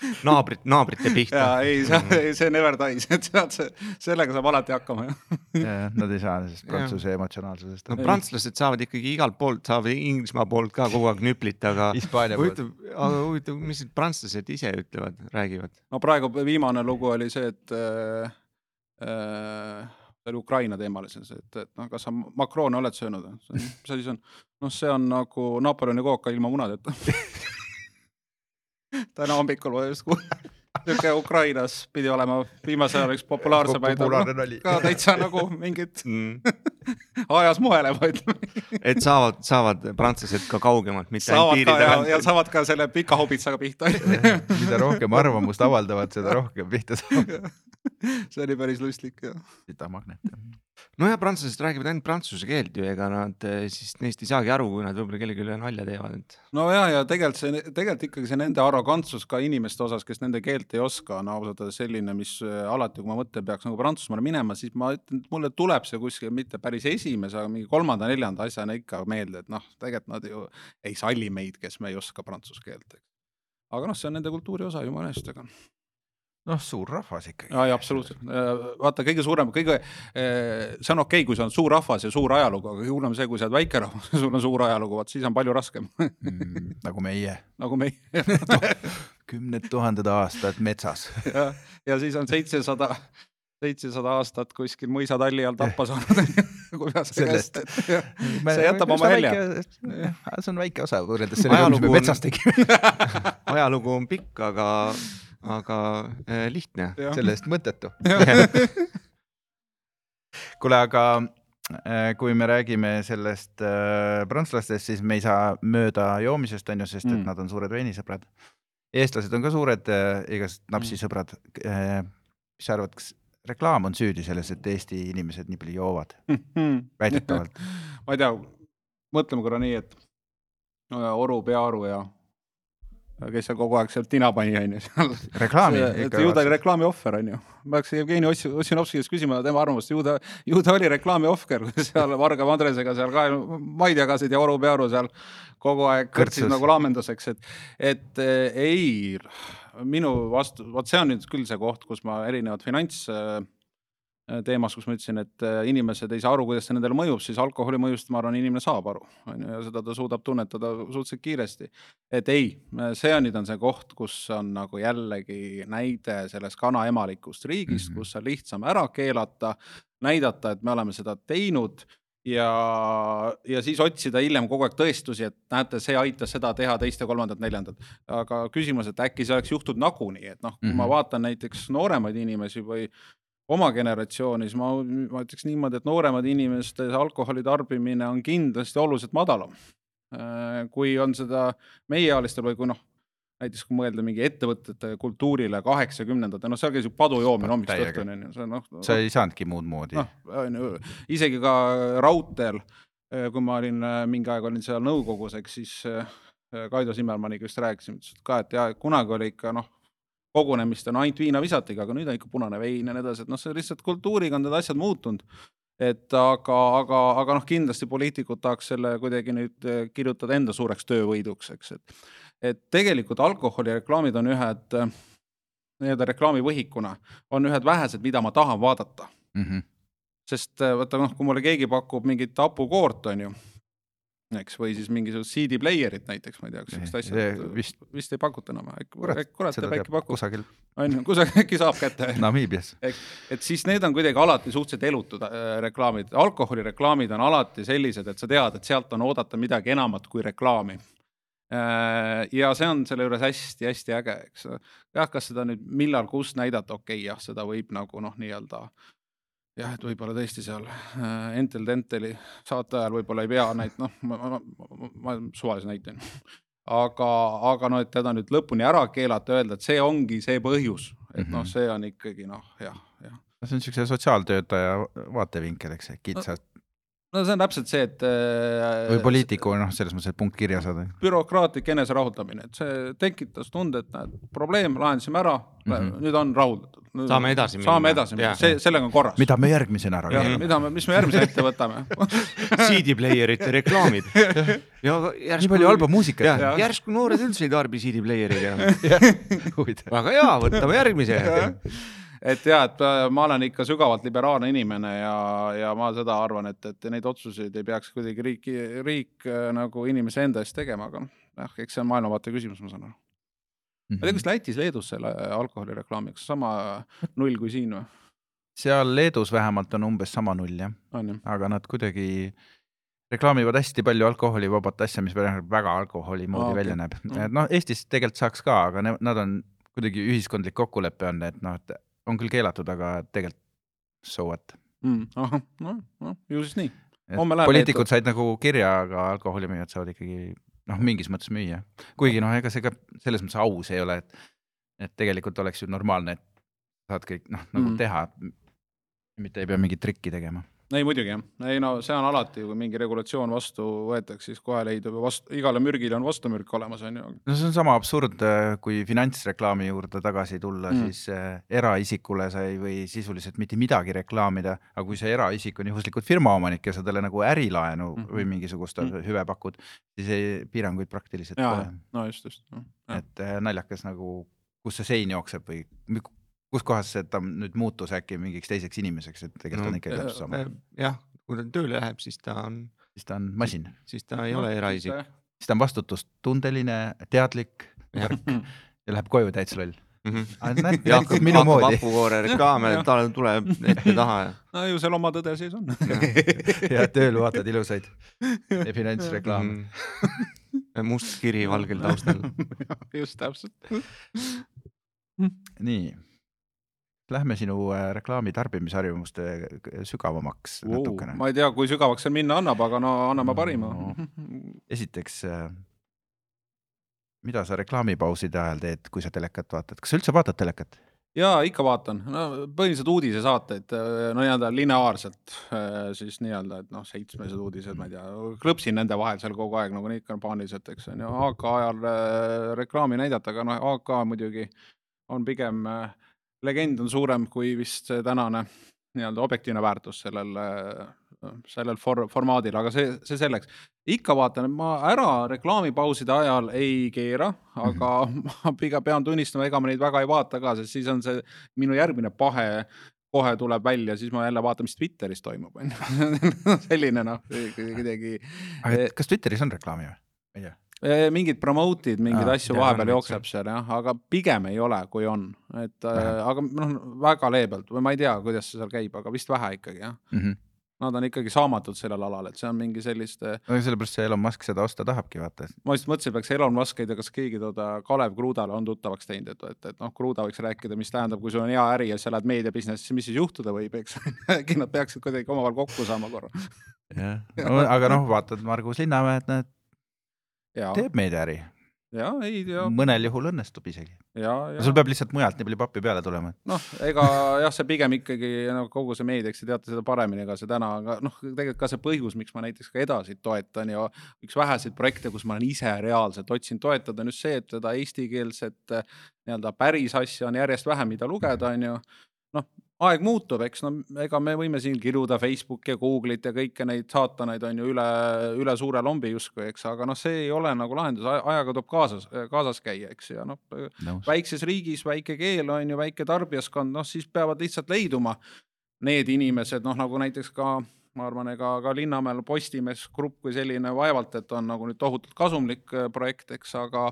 naabrit, naabrite pihta. ja ei, see, mhm. see never dies, et sealt see, sellega saab alati hakkama jah. Nad ei saa sellest prantsuse emotsionaalsusest. no prantslased saavad ikkagi igalt poolt, saavad Inglismaa poolt ka kogu aeg nüplita, aga huvitav, aga huvitav, mis need prantslased ise ütlevad, räägivad? no praegu viimane lugu oli see, et äh, äh, oli Ukraina teemalisel, et, et noh, kas sa Macroni oled söönud, mis asi see on? noh, see on nagu Napoleoni kooka ilma munadeta täna hommikul ma just niisugune Ukrainas pidi olema viimasel ajal üks populaarsemaid nali. ka täitsa nagu mingid mm. ajas moelema ütleme. et saavad, saavad prantslased ka kaugemalt, mitte ainult piiri tagant. ja saavad ka selle pika hobitsaga pihta mida rohkem arvamust avaldavad, seda rohkem pihta saavad see oli päris lustlik jah. sitamagnet. no ja prantslased räägivad ainult prantsuse keelt ju, ega nad eh, siis neist ei saagi aru, kui nad võib-olla kellelegi üle nalja teevad, et no ja, ja tegelikult see, tegelikult ikkagi see nende arrogantsus ka inimeste osas, kes nende keelt ei oska, on ausalt öeldes selline, mis äh, alati, kui ma mõtlen, peaks nagu Prantsusmaale minema, siis ma ütlen, et mulle tuleb see kuskil mitte päris esimese, aga mingi kolmanda-neljanda asjana ikka meelde, et noh, tegelikult nad ju ei salli meid, kes me ei oska prantsuse keelt, eks. aga noh, see on nende kultuuri osa jumala eest, aga noh, suur rahvas ikkagi. jaa, absoluutselt. vaata, kõige suurem, kõige, see on okei okay,, kui sa oled suur rahvas ja suur ajalugu, aga hullem see, kui sa oled väike rahvas ja sul on suur ajalugu, vaat siis on palju raskem Mm, nagu meie, nagu meie kümned tuhanded aastad metsas. ja, ja siis on seitsesada, seitsesada aastat kuskil mõisatalli all tappa saanud kuidas see Sellest. käest, et see jätab oma välja. see on väike osa võrreldes sellega, mis me on- metsas tegime, ajalugu on pikk, aga, aga eh, lihtne. selle eest mõttetu. kuule, aga äh, kui me räägime sellest äh, prantslastest, siis me ei saa mööda joomisest, on ju, sest et Mm. nad on suured veinisõbrad. eestlased on ka suured äh, igasugused napsisõbrad äh,. mis sa arvad, kas reklaam on süüdi selles, et Eesti inimesed nii palju joovad? väidetavalt. ma ei tea, mõtleme korra nii, et Oru, Pearu ja kes seal kogu aeg seal tina pani, onju. reklaami et ikka ju ta oli reklaami ohver, onju. ma peaks Jevgeni Ossi- Ossinovski käest küsima tema arvamust, ju ta, ju ta oli reklaami ohver, kui seal Varga Andresega seal ka maid jagasid ja Oru Pearu seal kogu aeg kõrtsid nagu laamenduseks, et, et eh, ei, minu vastu, vot see on nüüd küll see koht, kus ma erinevad finants eh, teemas, kus ma ütlesin, et eh, inimesed ei saa aru, kuidas see nendele mõjub, siis alkoholi mõjust ma arvan, inimene saab aru, on ju, ja seda ta suudab tunnetada suhteliselt kiiresti et ei, see on nüüd on see koht, kus on nagu jällegi näide sellest kanaemalikust riigist mm. -hmm. kus on lihtsam ära keelata, näidata, et me oleme seda teinud ja, ja siis otsida hiljem kogu aeg tõestusi, et näete, see aitas seda teha, teist ja kolmandat, neljandat. aga küsimus, et äkki see oleks juhtunud nagunii, et noh, kui mm -hmm. ma Mhm. vaatan näiteks nooremaid inimesi või oma generatsiooni, siis ma, ma ütleks niimoodi, et nooremad inimeste alkoholi tarbimine on kindlasti oluliselt madalam. Äh, kui on seda meiealistel või kui noh, näiteks kui mõelda mingi ettevõtete kultuurile kaheksakümnendatel, noh, seal käis ju padujoomine hommikust õhtuni onju, see on noh, sa ei saanudki muud moodi. noh, on ju, isegi ka raudteel, kui ma olin äh, mingi aeg olin seal nõukogus, eks siis äh, Kaido Simmermanniga just rääkisime, ütles ka, et ja kunagi oli ikka noh, kogunemist on ainult viina visatiga, aga nüüd on ikka punane vein ja nii edasi, et noh, see lihtsalt kultuuriga on need asjad muutunud et aga, aga, aga noh, kindlasti poliitikud tahaks selle kuidagi nüüd eh, kirjutada enda suureks töövõiduks, eks, et et tegelikult alkoholireklaamid on ühed eh, nii-öelda reklaamivõhikuna on ühed vähesed, mida ma tahan vaadata, mm. -hmm. sest eh, vaata noh, kui mulle keegi pakub mingit hapukoort, on ju, eks, või siis mingisugust CD player'it näiteks, ma ei tea, kas siukest asja vist, vist, vist ei pakuta enam, kurat, kurat teab, äkki pakub, kusagil on ju, kusagil äkki saab kätte Namiibias. et siis need on kuidagi alati suhteliselt elutud äh, reklaamid, alkoholireklaamid on alati sellised, et sa tead, et sealt on oodata midagi enamat kui reklaami. ja see on selle juures hästi-hästi äge, eks. jah, kas seda nüüd millal, kus näidata, okei okay,, jah, seda võib nagu noh, nii-öelda jah, et võib-olla tõesti seal äh, Entel Denteli saate ajal võib-olla ei pea näit-, noh, ma, ma, ma, ma suvalise näite aga, aga no et teda nüüd lõpuni ära keelata, öelda, et see ongi see põhjus, et noh, Mhm. see on ikkagi noh, jah, jah. see on niisuguse sotsiaaltöötaja vaatevinkel, eks, kitsalt no see on täpselt see, et äh, või poliitiku noh, selles mõttes, et punkt kirja saada. bürokraatlik eneserahuldamine, et see tekitas tunde, et näed, probleem lahendasime ära mm. -hmm. nüüd on rahuldatud. Saame edasi minna. saame edasi minna, see, sellega on korras. mida me järgmisena ära keelame? mida me, mis me järgmise ette võtame? CD player'ite reklaamid. ja järsku nii palju halba muusikat järsku noored üldse ei tarbi CD player'id enam. väga hea, võtame järgmise. Et ja, et äh, ma olen ikka sügavalt liberaalne inimene ja, ja ma seda arvan, et, et neid otsuseid ei peaks kuidagi riik, riik äh, nagu inimese enda eest tegema, aga noh, eks see on maailmavaate küsimus, ma saan aru. ma ei tea, kas Lätis-Leedus selle alkoholireklaami, kas sama null kui siin või? seal Leedus vähemalt on umbes sama null jah, ju? aga nad kuidagi reklaamivad hästi palju alkoholivabat asja, mis väga väga alkoholi moodi Aa, okay. välja näeb Mm. et noh, Eestis tegelikult saaks ka, aga ne- nad on kuidagi ühiskondlik kokkulepe on, et noh, et on küll keelatud, aga tegelikult so what. mm,. ahah, noh, noh, ju siis nii. Poliitikud said nagu kirja, aga alkoholimüüjad saavad ikkagi noh, mingis mõttes müüa. kuigi noh, ega see ka selles mõttes aus ei ole, et, et tegelikult oleks ju normaalne, et saad kõik noh, nagu mm. teha. mitte ei pea mingit trikki tegema. Ei muidugi jah, ei no see on alati, kui mingi regulatsioon vastu võetakse, siis kohe leidub ju vastu, igale mürgile on vastumürk olemas, on ju. no see on sama absurd, kui finantsreklaami juurde tagasi tulla Mm. siis äh, eraisikule sa ei või sisuliselt mitte midagi reklaamida, aga kui see eraisik on juhuslikult firmaomanik ja sa talle nagu ärilaenu mm või mingisugust mm hüve pakud, siis ei, piiranguid praktiliselt pole., no just, just. et äh, naljakas nagu, kus see sein jookseb või kus kohas see ta nüüd muutus äkki mingiks teiseks inimeseks, et tegelikult no, on ikkagi täpselt sama, jah, kui ta tööle läheb, siis ta on, siis ta on masin, siis ta ei ole eraisik. siis ta on vastutustundeline, teadlik Jah. ja läheb koju täitsa loll. Mhm. näed, ja näitab minu moodi hapukoore reklaame, tal tuleb ette-taha ja no ju seal oma tõde sees on. ja tööl vaatad ilusaid finantsreklaame. Mhm. must kiri valgel taustal. just täpselt. nii, lähme sinu äh, reklaami tarbimisharjumuste sügavamaks wow, natukene. ma ei tea, kui sügavaks see minna annab, aga no anname parima No. esiteks, mida sa reklaamipauside ajal teed, kui sa telekat vaatad, kas sa üldse vaatad telekat? jaa, ikka vaatan, no põhiliselt uudisesaateid, no nii-öelda lineaarselt siis nii-öelda, et noh, seitsmesed uudised, ma ei tea, klõpsin nende vahel seal kogu aeg nagu ikka paaniliselt, eks on ju, AK ajal äh, reklaami näidata, aga noh, AK muidugi on pigem äh, legend on suurem kui vist see tänane nii-öelda objektiivne väärtus sellel, sellel for-, formaadil, aga see, see selleks. ikka vaatan, et ma ära reklaamipauside ajal ei keera, aga ma pigem pean tunnistama, ega ma neid väga ei vaata ka, sest siis on see minu järgmine pahe kohe tuleb välja, siis ma jälle vaatan, mis Twitteris toimub, on ju. selline noh, kuidagi kas Twitteris on reklaami või? ei tea. Eh, mingid promote'id, mingeid Aa, asju vahepeal jookseb seal jah, aga pigem ei ole, kui on, et äh, aga noh, väga leebelt või ma ei tea, kuidas see seal käib, aga vist vähe ikkagi jah. Mhm. Nad on ikkagi saamatud sellel alal, et see on mingi selliste, aga sellepärast see Elon Musk seda osta tahabki, vaata. ma just mõtlesin, peaks Elon Musk, ei tea, kas keegi toda Kalev Krudale on tuttavaks teinud, et, et, et noh, Kruda võiks rääkida, mis tähendab, kui sul on hea äri ja sa lähed meediabusiness'i, mis siis juhtuda võib, eks. äkki nad peaksid kuidagi omavahel kokku saama korra. jah, aga noh, vaatad Margus Linnamäed, näed, teeb meediaäri, ja ei tea, mõnel juhul õnnestub isegi. sul peab lihtsalt mujalt nii palju pappi peale tulema. noh, ega jah, see pigem ikkagi no kogu see meedia, eks te teate seda paremini ka see täna, aga noh, tegelikult ka see põhjus, miks ma näiteks ka edasi toetan ja üks väheseid projekte, kus ma olen ise reaalselt otsinud toetada, on just see, et seda eestikeelset eh, nii-öelda päris asja on järjest vähem, mida lugeda, on ju. noh, aeg muutub, eks no ega me võime siin kiruda Facebooki ja Google'it ja kõiki neid saatanaid on ju üle, üle suure lombi justkui, eks, aga noh, see ei ole nagu lahendus, ajaga tuleb kaasas, kaasas käia, eks, ja noh, väikses riigis väike keel on ju väike tarbijaskond, noh siis peavad lihtsalt leiduma need inimesed, noh nagu näiteks ka ma arvan, ega ka Linnamäel Postimees Grupp kui selline vaevalt, et on nagu nüüd tohutult kasumlik äh, projekt, eks, aga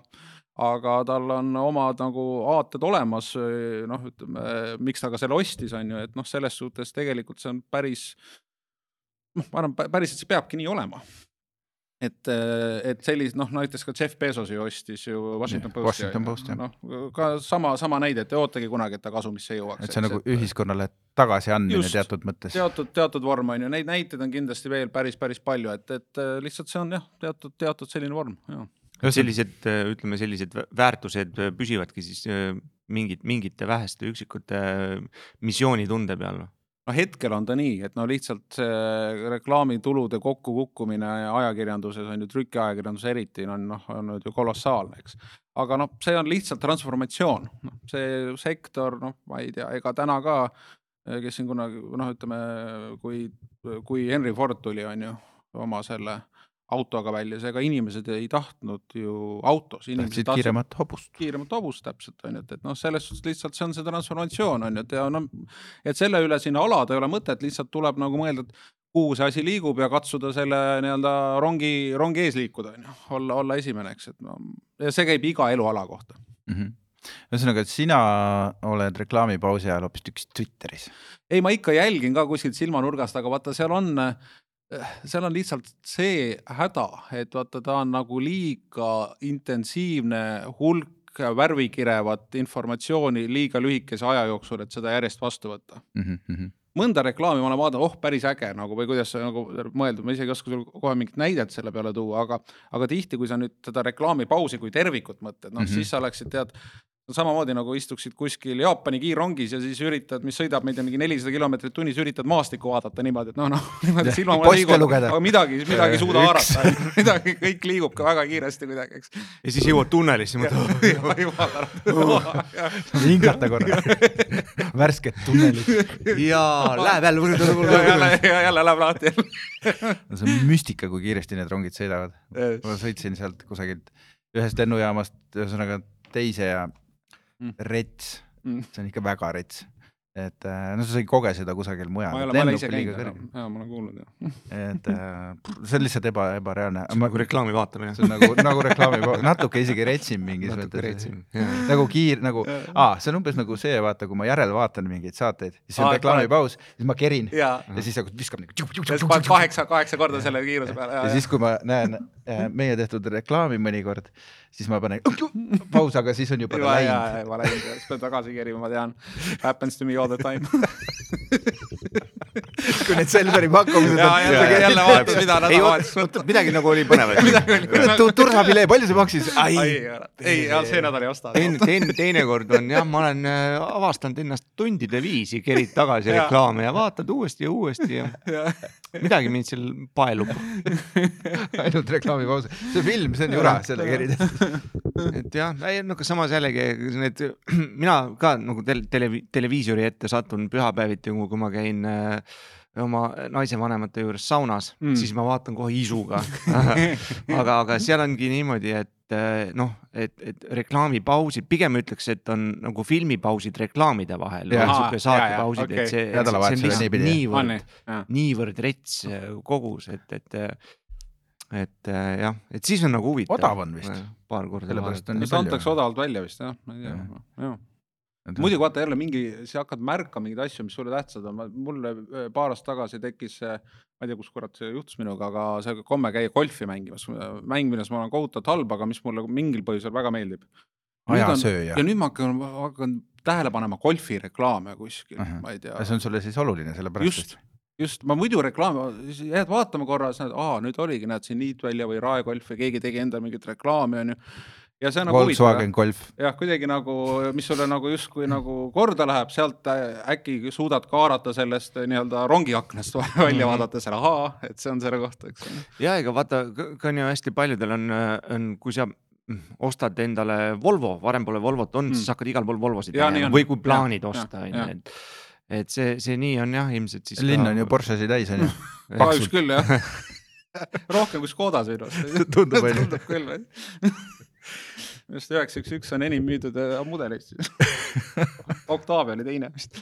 aga tal on omad nagu aated olemas, noh, ütleme, miks ta ka selle ostis, on ju, et noh, selles suhtes tegelikult see on päris noh, ma arvan, päriselt see peabki nii olema et, et sellist noh, näiteks ka Jeff Bezos ju ostis ju Washington Posti. Washington Posti, jah. noh, ka sama, sama näide, et ei ootagi kunagi, et ta kasumisse jõuaks. et see on nagu ühiskonnale tagasiandmine teatud mõttes. teatud, teatud vorm on ju, neid näiteid on kindlasti veel päris, päris palju, et, et äh, lihtsalt see on jah, teatud, teatud selline vorm, jah. sellised, ütleme, sellised vä- väärtused äh, püsivadki siis äh, mingid, mingite väheste üksikute äh, missioonitunde peal. no hetkel on ta nii, et no lihtsalt see reklaamitulude kokkukukkumine ajakirjanduses on ju, trükiajakirjanduses eriti on noh, olnud ju kolossaalne, eks. aga noh, see on lihtsalt transformatsioon, noh see sektor, noh, ma ei tea, ega täna ka, kes siin kunagi noh, ütleme, kui, kui Henry Ford tuli, on ju, oma selle autoga välja, siis ega inimesed ei tahtnud ju autos, tahtsid kiiremat hobust. kiiremat hobust täpselt on ju, et, et noh, selles suhtes lihtsalt see on see transformatsioon on ju, et ja noh, et selle üle sinna alada ei ole mõtet, lihtsalt tuleb nagu mõelda, et kuhu see asi liigub ja katsuda selle nii-öelda rongi, rongi ees liikuda on ju, olla, olla esimene, eks, et no ja see käib iga eluala kohta. Mhm. ühesõnaga, et sina oled reklaamipausi ajal hoopistükkis Twitteris. ei, ma ikka jälgin ka kuskilt silmanurgast, aga vaata, seal on, seal on lihtsalt see häda, et vaata, ta on nagu liiga intensiivne hulk värvikirevat informatsiooni liiga lühikese aja jooksul, et seda järjest vastu võtta Mhm, mõnda reklaami ma olen vaadanud, oh päris äge nagu või kuidas see nagu mõeldud, ma isegi ei oska sulle kohe mingit näidet selle peale tuua, aga, aga tihti, kui sa nüüd seda reklaamipausi kui tervikut mõtled, noh mm. -hmm. siis sa oleksid tead, samamoodi nagu istuksid kuskil Jaapani kiirrongis ja siis üritad, mis sõidab, ma ei tea, mingi nelisada kilomeetrit tunnis, üritad maastikku vaadata niimoodi, et noh, noh, niimoodi, silma Poste lugeda. aga midagi, midagi ei suuda haarata, midagi, kõik liigub ka väga kiiresti kuidagi, eks. ja siis jõuad tunnelisse, mõtled, tänatud. hingata korra, värsket tunnelit. jaa, läheb jälle jälle, jälle läheb lahti. see on müstika, kui kiiresti need rongid sõidavad. ma sõitsin sealt kusagilt ühest lennujaamast ühesõnaga teise ja Mm. rets, Mm. see on ikka väga rets. et äh, no sa ei koge seda kusagil mujal. ma ei ole, ma ei ole ise käinud, jaa, ma olen kuulnud jah. et äh, see on lihtsalt eba, ebareaalne. nagu reklaami vaatamine. see on nagu, nagu reklaami, natuke isegi retsim mingis mõttes. nagu kiir, nagu, aa, see on umbes nagu see, vaata, kui ma järel vaatan mingeid saateid, siis on Aa, reklaamipaus, siis ma kerin ja, ja, siis nagu viskab nagu. kaheksa, kaheksa korda selle kiiruse peale. ja siis, kui ma näen äh, meie tehtud reklaami mõnikord, siis ma panen paus, aga siis on juba ta juba ja, läinud. ja läinud, siis pead tagasi kerima, ma tean. Happens to me all the time. kui need Selveri pakkumised ja jälle, jälle vaatad, mida nädalavahetus oota, midagi nagu oli põnevat. midagi oli. Tu- tursafilee, palju see maksis? ei ai,, ei, see nädal ei osta. teine, teine, teinekord on jah, ma olen äh, avastanud ennast tundide viisi, kerid tagasi reklaame ja vaatad uuesti ja uuesti ja midagi mind seal paelub. ainult reklaamipaus. see film, see on jura, selle kerid. et jah, ei no aga samas jällegi need, mina ka nagu tel-, tele, televiisori ette satun pühapäeviti, kui ma käin äh, oma naise vanemate juures saunas Mm. siis ma vaatan kohe isuga aga, aga seal ongi niimoodi, et äh, noh, et, et reklaamipausid, pigem ütleks, et on nagu filmipausid reklaamide vahel Aa, saatepausid, jaa, et see, see on lihtsalt niivõrd niivõrd rets äh, kogus, et, et, et äh, jah, et siis on nagu huvitav. Odav on vist. paar korda. Sellepärast on nii see palju. antakse odavalt välja vist jah, ma ei tea. Muidugi vaata jälle mingi, sa hakkad märkama mingeid asju, mis sulle tähtsad on, mulle äh, paar aastat tagasi tekkis ma ei tea, kus kurat see juhtus minuga, aga see komme käia golfi mängimas, mängimises ma olen kohutavalt halb, aga mis mulle mingil põhjusel väga meeldib. ajasööja ja. nüüd ma hakkan, hakkan tähele panema golfireklaame kuskil uh. -huh. ma ei tea see on sulle siis oluline, sellepärast just, just, ma muidu reklaami, jääd vaatama korra, siis näed, aa nüüd oligi, näed siin Niitvälja või Raekolf või keegi tegi endale mingit reklaami onju. Ja see on et nagu huvitav Volkswagen Golf. jah, kuidagi nagu, mis sulle nagu justkui nagu korda läheb, sealt äkki suudad ka haarata sellest nii-öelda rongiaknast välja Mhm. vaadates, ahaa, et see on selle kohta, eks ja ega vaata, ka on ju hästi paljudel on, on, kui sa mm, ostad endale Volvo, varem pole Volvot olnud Mm. siis hakkad igal pool Volvosid nägema on. või kui plaanid Jah, osta, onju, et et see, see nii on jah, ilmselt siis linn on ju Porschesid täis onju. kahjuks küll jah. rohkem kui Škodas minu arust. Tundub küll. Minu arust üheksa üks üks on enim müüdud äh, mudelist. Octavia oli teine vist.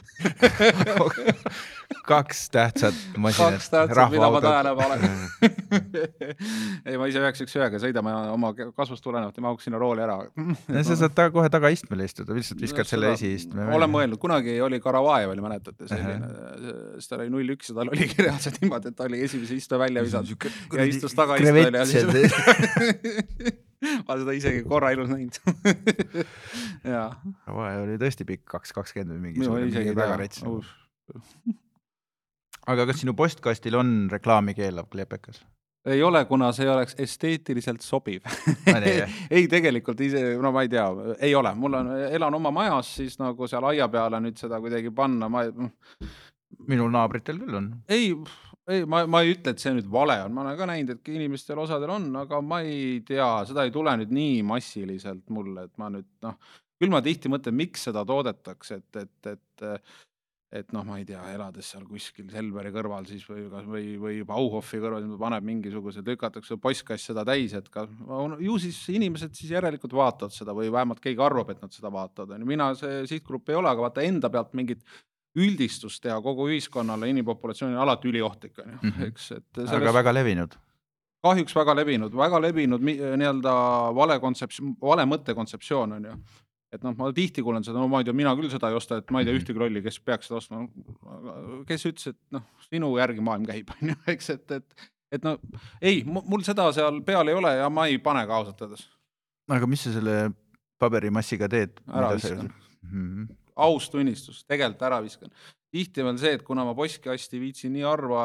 kaks tähtsat masinat kaks, tähtsat, mida ma tähele panen. ei, ma ise üheksa üks ühega sõidame oma kasvust tulenevalt ja mahuks sinna rooli ära. ja sa saad ta kohe tagaistmele istuda, lihtsalt viskad selle esiistme olen. mõelnud, kunagi oli Karavajev oli, mäletate, selline, siis ta oli null üks ja tal oligi reaalselt niimoodi, et ta oli esimese istme välja visanud ja istus tagaistmel ja siis ma seda isegi korra elus näinud. jaa, vahe oli tõesti pikk, kaks kakskümmend või mingi ma suurem, isegi väga rets.. aga kas sinu postkastil on reklaami keelav kleepekas? ei ole, kuna see oleks esteetiliselt sobiv ei, tegelikult ise, no ma ei tea, ei ole, mul on, elan oma majas, siis nagu seal aia peale nüüd seda kuidagi panna, ma ei- minul naabritel küll on. ei, ei, ma, ma ei ütle, et see nüüd vale on, ma olen ka näinud, et inimestel osadel on, aga ma ei tea, seda ei tule nüüd nii massiliselt mulle, et ma nüüd noh, küll ma tihti mõtlen, miks seda toodetakse, et, et, et et noh, ma ei tea, elades seal kuskil Selveri kõrval siis või, või, või Bauhofi kõrval, paneb mingisuguse, lükatakse postkast seda täis, et ka ju siis inimesed siis järelikult vaatavad seda või vähemalt keegi arvab, et nad seda vaatavad, on ju, mina see sihtgrupp ei ole, aga vaata enda pealt mingit üldistust teha kogu ühiskonnale, inimpopulatsioonile alati üliohtlik on ju, Mhm. eks, et aga sellest väga levinud. kahjuks väga levinud, väga levinud nii-öelda vale kontseptsioon, vale mõttekontseptsioon on ju. et noh, ma tihti kuulen seda, no ma ei tea, mina küll seda ei osta, et ma ei tea Mhm. ühtegi rolli, kes peaks seda ostma. kes ütles, et noh, sinu järgi maailm käib, on ju, eks, et, et, et no ei, mul seda seal peal ei ole ja ma ei pane ka ausalt öeldes. aga mis sa selle paberimassiga teed? Ära viskan. -hmm. Aus tunnistus, tegelikult ära viskan. tihti on see, et kuna ma postkasti viitsin nii harva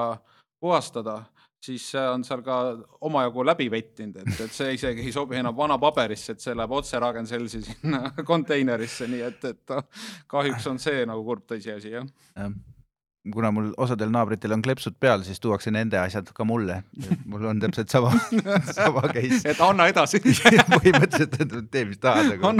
puhastada, siis on seal ka omajagu läbi vettinud, et, et see isegi ei sobi enam vana paberisse, et see läheb otse Ragn-Sellsi sinna konteinerisse, nii et, et kahjuks on see nagu kurb tõsiasi, jah jah kuna mul osadel naabritel on kleepsud peal, siis tuuakse nende asjad ka mulle. mul on täpselt sama sama case. et anna edasi põhimõtteliselt, et tee, mis tahad, aga.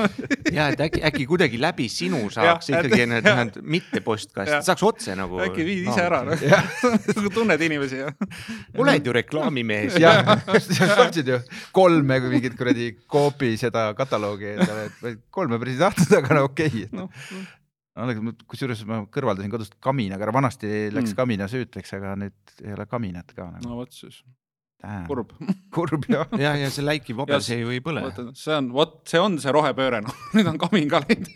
ja et äkki, äkki kuidagi läbi sinu saaks ja, ikkagi need, need mitte postkast, saaks otse nagu. äkki viid ise ära, nagu tunned inimesi ja. oled ju reklaamimees. jah, saaksid ju kolme mingit kuradi Coopi seda kataloogi endale, kolme päris tahtnud, aga no okei okay. no kusjuures ma kõrvaldasin kodust kaminaga, vanasti läks mm. kamina süüteks, aga nüüd ei ole kaminat ka nagu.. no vot siis. kurb. kurb jah. ja, ja see läikiv vabel, see ju ei põle. see on, vot see on see rohepööre, noh, nüüd on kamin ka läinud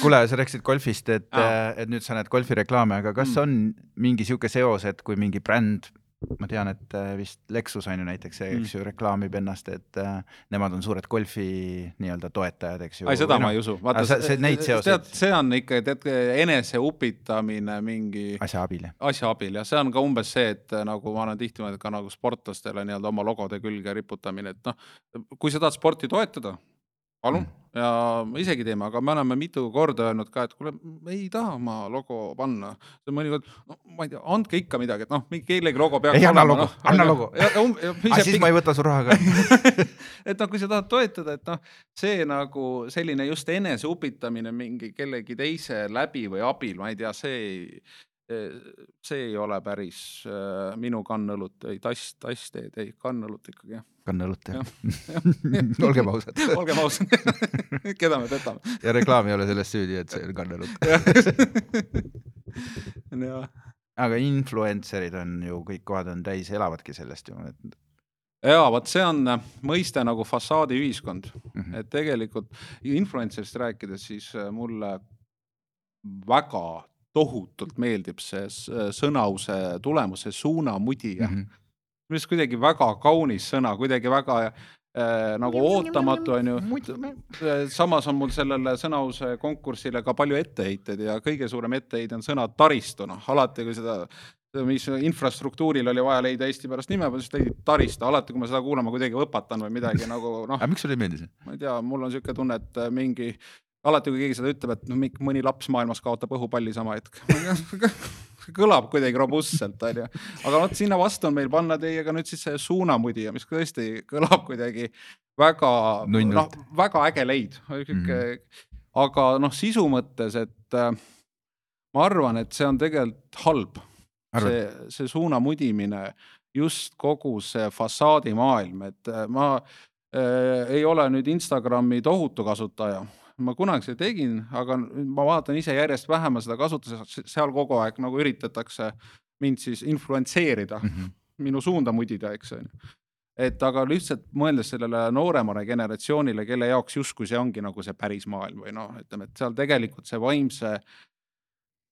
kuule, sa rääkisid golfist, et, et nüüd sa näed golfireklaame, aga kas mm. on mingi sihuke seos, et kui mingi bränd ma tean, et äh, vist Lexus on ju näiteks, eks mm. ju, reklaamib ennast, et äh, nemad on suured golfi nii-öelda toetajad, eks ju. ei, seda no, ma ei usu. vaata, see, neid seoseid. see on ikka, tead, eneseupitamine mingi. asja abil. asja abil ja see on ka umbes see, et äh, nagu ma olen tihti mõelnud ka nagu sportlastele nii-öelda oma logode külge riputamine, et noh, kui sa tahad sporti toetada, palun mm ja isegi teeme, aga me oleme mitu korda öelnud ka, et kuule, ei taha ma logo panna. mõnikord, no ma ei tea, andke ikka midagi, et noh, kellegi logo peaks ei anna logo no,, anna logo. Um, aga siis ma ei võta su raha ka et noh, kui sa tahad toetada, et noh, see nagu selline just eneseupitamine mingi kellegi teise läbi või abil, ma ei tea, see ei see ei ole päris äh, minu kannõlut, ei tass, tassteed, ei kannõlut ikkagi jah. kannõlut jah ja. olgem ausad olgem ausad keda me petame. ja reklaam ei ole selles süüdi, et see on kannõlut aga influencer'id on ju, kõik kohad on täis, elavadki sellest ju, et ja vot see on äh, mõiste nagu fassaadiühiskond mm, -hmm. et tegelikult influencer'ist rääkides, siis äh, mulle väga tohutult meeldib see sõnause tulemus, see suunamudija mm. -hmm. minu arust kuidagi väga kaunis sõna, kuidagi väga äh, nagu ootamatu on ju. Äh, samas on mul sellele sõnause konkursile ka palju etteheiteid ja kõige suurem etteheide on sõna taristu, noh alati kui seda mis infrastruktuuril oli vaja leida Eesti pärast nime, siis leidi taristu, alati kui ma seda kuulan, ma kuidagi võpatan või midagi nagu noh. aga miks sulle ei meeldi see? ma ei tea, mul on niisugune tunne, et mingi alati, kui keegi seda ütleb, et noh, mõni laps maailmas kaotab õhupalli sama hetk kõlab kuidagi robustselt, onju. aga vot sinna vastu on meil panna teiega nüüd siis see suunamudija, mis tõesti kõlab kuidagi väga, noh, väga äge leid mm. -hmm. aga noh, sisu mõttes, et äh, ma arvan, et see on tegelikult halb. see, see suunamudimine, just kogu see fassaadimaailm, et äh, ma äh, ei ole nüüd Instagrami tohutu kasutaja ma kunagi seda tegin, aga ma vaatan ise järjest vähem seda kasutades, seal kogu aeg nagu üritatakse mind siis influentseerida mm, -hmm. minu suunda mudida, eks on ju. et aga lihtsalt mõeldes sellele nooremale generatsioonile, kelle jaoks justkui see ongi nagu see päris maailm või noh, ütleme, et seal tegelikult see vaimse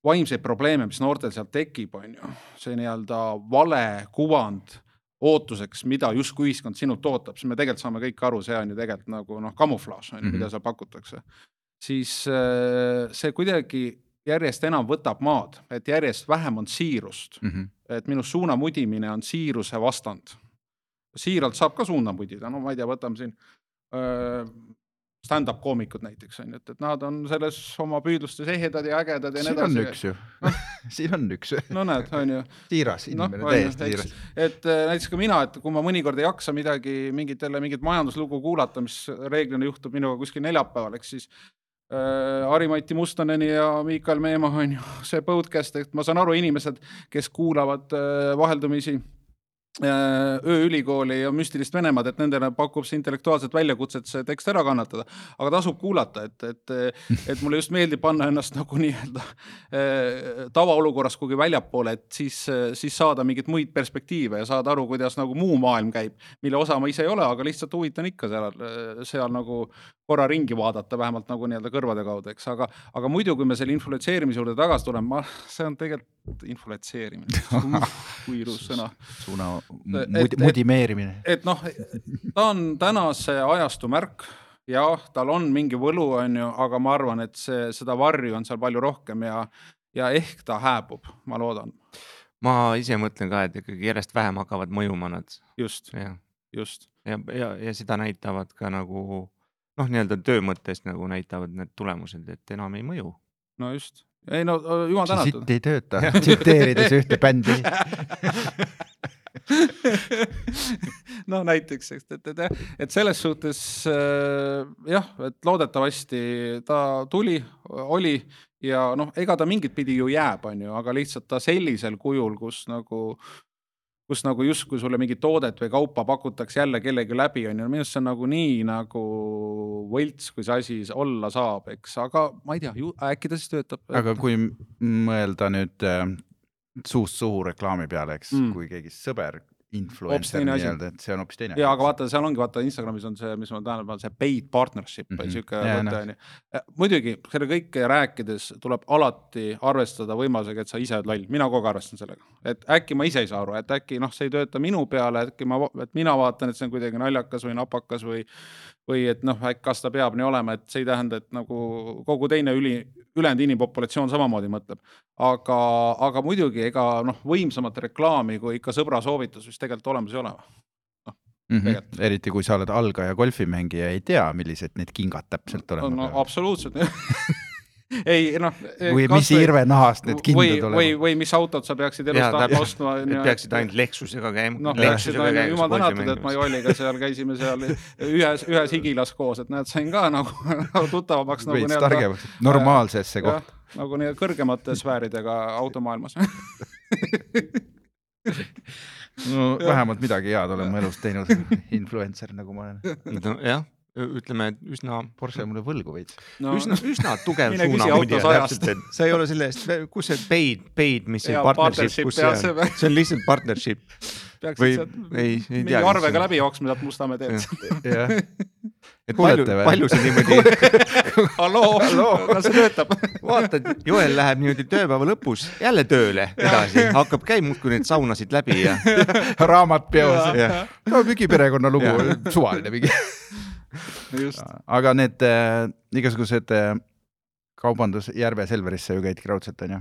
vaimseid probleeme, mis noortel sealt tekib, on ju, see nii-öelda vale kuvand ootuseks, mida justkui ühiskond sinult ootab, siis me tegelikult saame kõik aru, see on ju tegelikult nagu noh, kamuflaaž on ju mm -hmm., mida seal pakutakse. siis äh, see kuidagi järjest enam võtab maad, et järjest vähem on siirust mm. -hmm. et minu suunamudimine on siiruse vastand. siiralt saab ka suunda mudida, no ma ei tea, võtame siin öö, äh, stand-up koomikud näiteks on ju, et, et nad on selles oma püüdlustes ehedad ja ägedad ja nii edasi. siin on üks ju siin on üks no näed, on ju. tiiras inimene no,, täiesti tiiras. et äh, näiteks ka mina, et kui ma mõnikord ei jaksa midagi, mingit jälle mingit majanduslugu kuulata, mis reeglina juhtub minuga kuskil neljapäeval, eks siis Harimati Mustoneni ja Miikal Meemaa on ju see podcast, et ma saan aru, inimesed, kes kuulavad äh, vaheldumisi ööülikooli ja müstilist Venemaad, et nendele pakub see intellektuaalset väljakutset see tekst ära kannatada, aga tasub kuulata, et, et, et mulle just meeldib panna ennast nagu nii-öelda äh, tavaolukorras kuhugi väljapoole, et siis, siis saada mingeid muid perspektiive ja saada aru, kuidas nagu muu maailm käib, mille osa ma ise ei ole, aga lihtsalt huvitan ikka seal, seal nagu korra ringi vaadata, vähemalt nagu nii-öelda kõrvade kaudu, eks, aga, aga muidu, kui me selle influentseerimise juurde tagasi tuleme, ma, see on tegelikult influentseerimine. Kui ilus sõna. suuna mud, mudimeerimine. et, et noh, ta on tänase ajastu märk. Jah, tal on mingi võlu, on ju, aga ma arvan, et see, seda varju on seal palju rohkem ja, ja ehk ta hääbub, ma loodan. Ma ise mõtlen ka, et ikkagi järjest vähem hakkavad mõjuma nad. Just, ja, just. ja, ja, ja seda näitavad ka nagu noh, nii-öelda töö mõttes nagu näitavad need tulemused, et enam ei mõju. no just, ei no jumal tänatud sitt ei tööta, tsiteerides ühte bändi. no näiteks, et, et, et, et selles suhtes äh, jah, et loodetavasti ta tuli, oli ja noh, ega ta mingit pidi ju jääb, on ju, aga lihtsalt ta sellisel kujul, kus nagu kus nagu justkui sulle mingit toodet või kaupa pakutakse jälle kellegi läbi, on ju, minu arust see on nagu nii nagu võlts, kui see asi olla saab, eks, aga ma ei tea, äkki ta siis töötab. aga kui mõelda nüüd äh, suust suhu reklaami peale, eks Mm. kui keegi sõber, influencer nii-öelda, et see on hoopis teine. ja aga vaata, seal ongi vaata Instagramis on see, mis ma tähele panen, see paid partnership või mm Mhm. -hmm. sihuke Jaa, mõte noh. on ju. muidugi selle kõike rääkides tuleb alati arvestada võimalusega, et sa ise oled loll, mina kogu aeg arvestan sellega, et äkki ma ise ei saa aru, et äkki noh, see ei tööta minu peale, äkki ma, et mina vaatan, et see on kuidagi naljakas või napakas või või et noh, kas ta peab nii olema, et see ei tähenda, et nagu kogu teine üli, ülejäänud inimpopulatsioon samamoodi mõtleb. aga, aga muidugi ega noh, võimsamat reklaami kui ikka sõbra soovitus vist tegelikult olemas ei ole. mm. -hmm. eriti kui sa oled algaja golfimängija, ei tea, millised need kingad täpselt olema no peavad. absoluutselt ei noh. või mis irve nahast need või, kindad või, või mis autot sa peaksid elus täpselt. ostma. peaksid ainult Lexusega käima. noh, peaksid ju jumal tänatud, et ma Joeliga seal käisime seal ühes, ühes higilas koos, et näed, sain ka nagu tuttavamaks nagu targemaks, normaalsesse kohta., nagu nii kõrgemate sfääridega automaailmas. no vähemalt midagi head olen ma elus teinud, influencer nagu ma olen. jah, ütleme, üsna, Porsche mulle võlgu veits. no, üsna, üsna tugev Mine küsi suunamudija autos ajast. täpselt, et sa ei ole selle eest, kus see paid, paid, mis see Jaa, partnership, kus see on see-, on lihtsalt partnership peaksid või sealt ei, ei mingi tea. arvega läbi jooksma sealt Mustamäe teed. jah, et palju palju see niimoodi, halloo, kas see töötab? vaatad, Joel läheb niimoodi tööpäeva lõpus jälle tööle edasi, hakkab käima muudkui neid saunasid läbi ja, raamat peos. ja no mingi perekonnalugu suvaline mingi. aga need äh, igasugused äh, kaubandus Järve Selverisse ju käidki raudselt onju.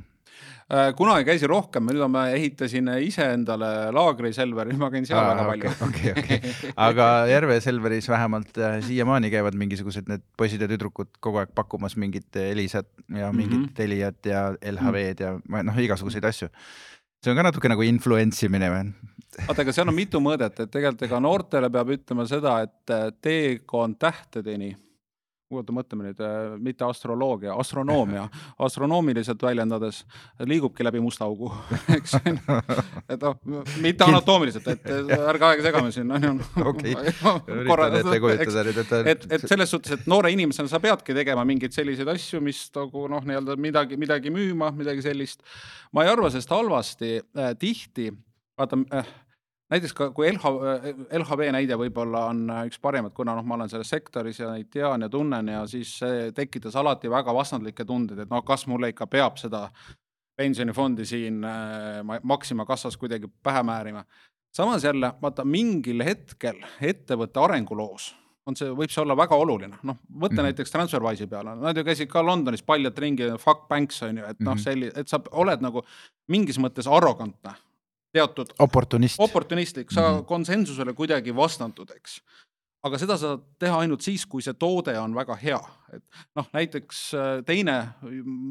Äh, kunagi käisin rohkem, nüüd ma ehitasin ise endale laagri Selveri, ma käin seal väga palju. okei, okei, aga Järve Selveris vähemalt äh, siiamaani käivad mingisugused need poisid ja tüdrukud kogu aeg pakkumas mingit Elisat ja mingit mm. -hmm. Teliat ja LHV-d ja noh, igasuguseid asju. See on ka natuke nagu influence imine või? vaata, aga seal on mitu mõõdet, et tegelikult ega noortele peab ütlema seda, et teekond tähtedeni, oota, mõtleme nüüd, mitte astroloogia, astronoomia, astronoomiliselt väljendades liigubki läbi musta augu, eks. et noh, mitte anatoomiliselt, et ärge aega segame siin, on ju. Okei. üritan ette kujutada nüüd, et et, et selles suhtes, et noore inimesena sa peadki tegema mingeid selliseid asju, mis nagu noh, nii-öelda midagi, midagi müüma, midagi sellist. ma ei arva sellest halvasti äh,, tihti vaata äh,, näiteks ka kui LH, LHV näide võib-olla on äh, üks parimaid, kuna noh, ma olen selles sektoris ja neid tean ja tunnen ja siis see tekitas alati väga vastandlikke tundeid, et noh, kas mulle ikka peab seda pensionifondi siin äh, ma- Maxima kassas kuidagi pähe määrima. samas jälle vaata mingil hetkel ettevõtte arenguloos on see, võib see olla väga oluline, noh, võta mm. -hmm. näiteks Transferwise'i peale, nad ju käisid ka Londonis paljalt ringi, fuck banks on ju, et noh Mhm. selli-, et sa oled nagu mingis mõttes arrogantne, teatud oportunist. oportunistlik, sa mm. -hmm. konsensusele kuidagi vastandud, eks. aga seda saad teha ainult siis, kui see toode on väga hea, et noh, näiteks äh, teine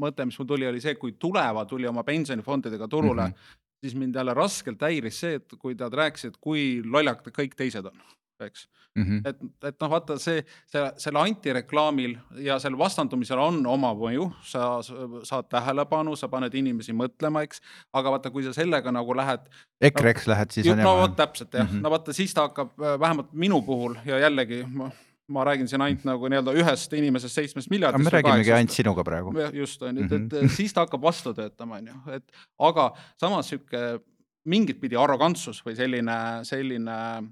mõte, mis mul tuli, oli see, kui Tuleva tuli oma pensionifondidega turule mm. -hmm. siis mind jälle raskelt häiris see, et kui nad rääkisid, kui lollakad kõik teised on, eks Mhm. et, et noh, vaata see, see, selle antireklaamil ja selle vastandumisel on oma mõju, sa sa saad tähelepanu, sa paned inimesi mõtlema, eks, aga vaata, kui sa sellega nagu lähed, EKRE-ks lähed siis on no vot täpselt jah mm. -hmm. no vaata siis ta hakkab äh, vähemalt minu puhul ja jällegi ma, ma räägin siin ainult nagu nii-öelda ühest inimesest seitsmest miljardist. me räägimegi ainult sinuga praegu. just on ju, et, et Mhm. siis ta hakkab vastu töötama, on ju, et aga samas sihuke mingit pidi arrogantsus või selline, selline,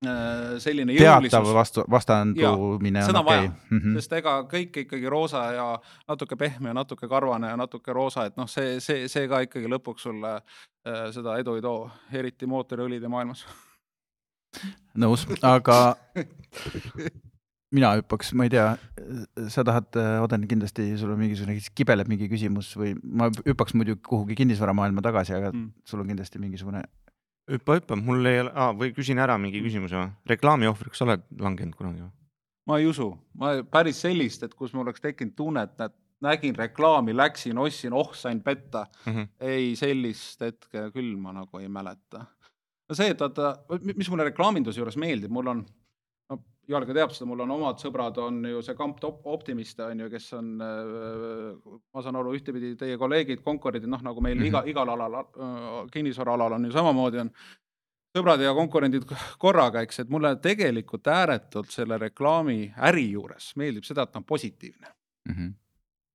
selline teatav jõulisus, vastu, vastandumine on okei okay.. sest ega kõik ikkagi roosa ja natuke pehme ja natuke karvane ja natuke roosa, et noh, see, see, see ka ikkagi lõpuks sulle äh, seda edu ei too, eriti mootoriõlide maailmas. nõus, aga mina hüppaks, ma ei tea, sa tahad, Oden, kindlasti sul on mingisugune, kibeleb mingi küsimus või ma hüppaks muidu kuhugi kinnisvaramaailma tagasi, aga Mm. sul on kindlasti mingisugune. hüppa, hüppa, mul ei ole ah,, või küsin ära mingi küsimuse või? reklaami ohvriks oled langenud kunagi või? ma ei usu, ma päris sellist, et kus mul oleks tekkinud tunne, et näed, nägin reklaami, läksin, ostsin, oh, sain petta. Mhm. ei, sellist hetke küll ma nagu ei mäleta. no see, et vaata, mis mulle reklaaminduse juures meeldib, mul on, no Joel ka teab seda, mul on omad sõbrad, on ju see Kamp Top- Optimist on ju, kes on, ma saan aru, ühtepidi teie kolleegid, konkurendid, noh nagu meil mm Mhm. -hmm. iga, igal alal, kinnisvaraalal on ju samamoodi on sõbrad ja konkurendid korraga, eks, et mulle tegelikult ääretult selle reklaami äri juures meeldib seda, et ta on positiivne.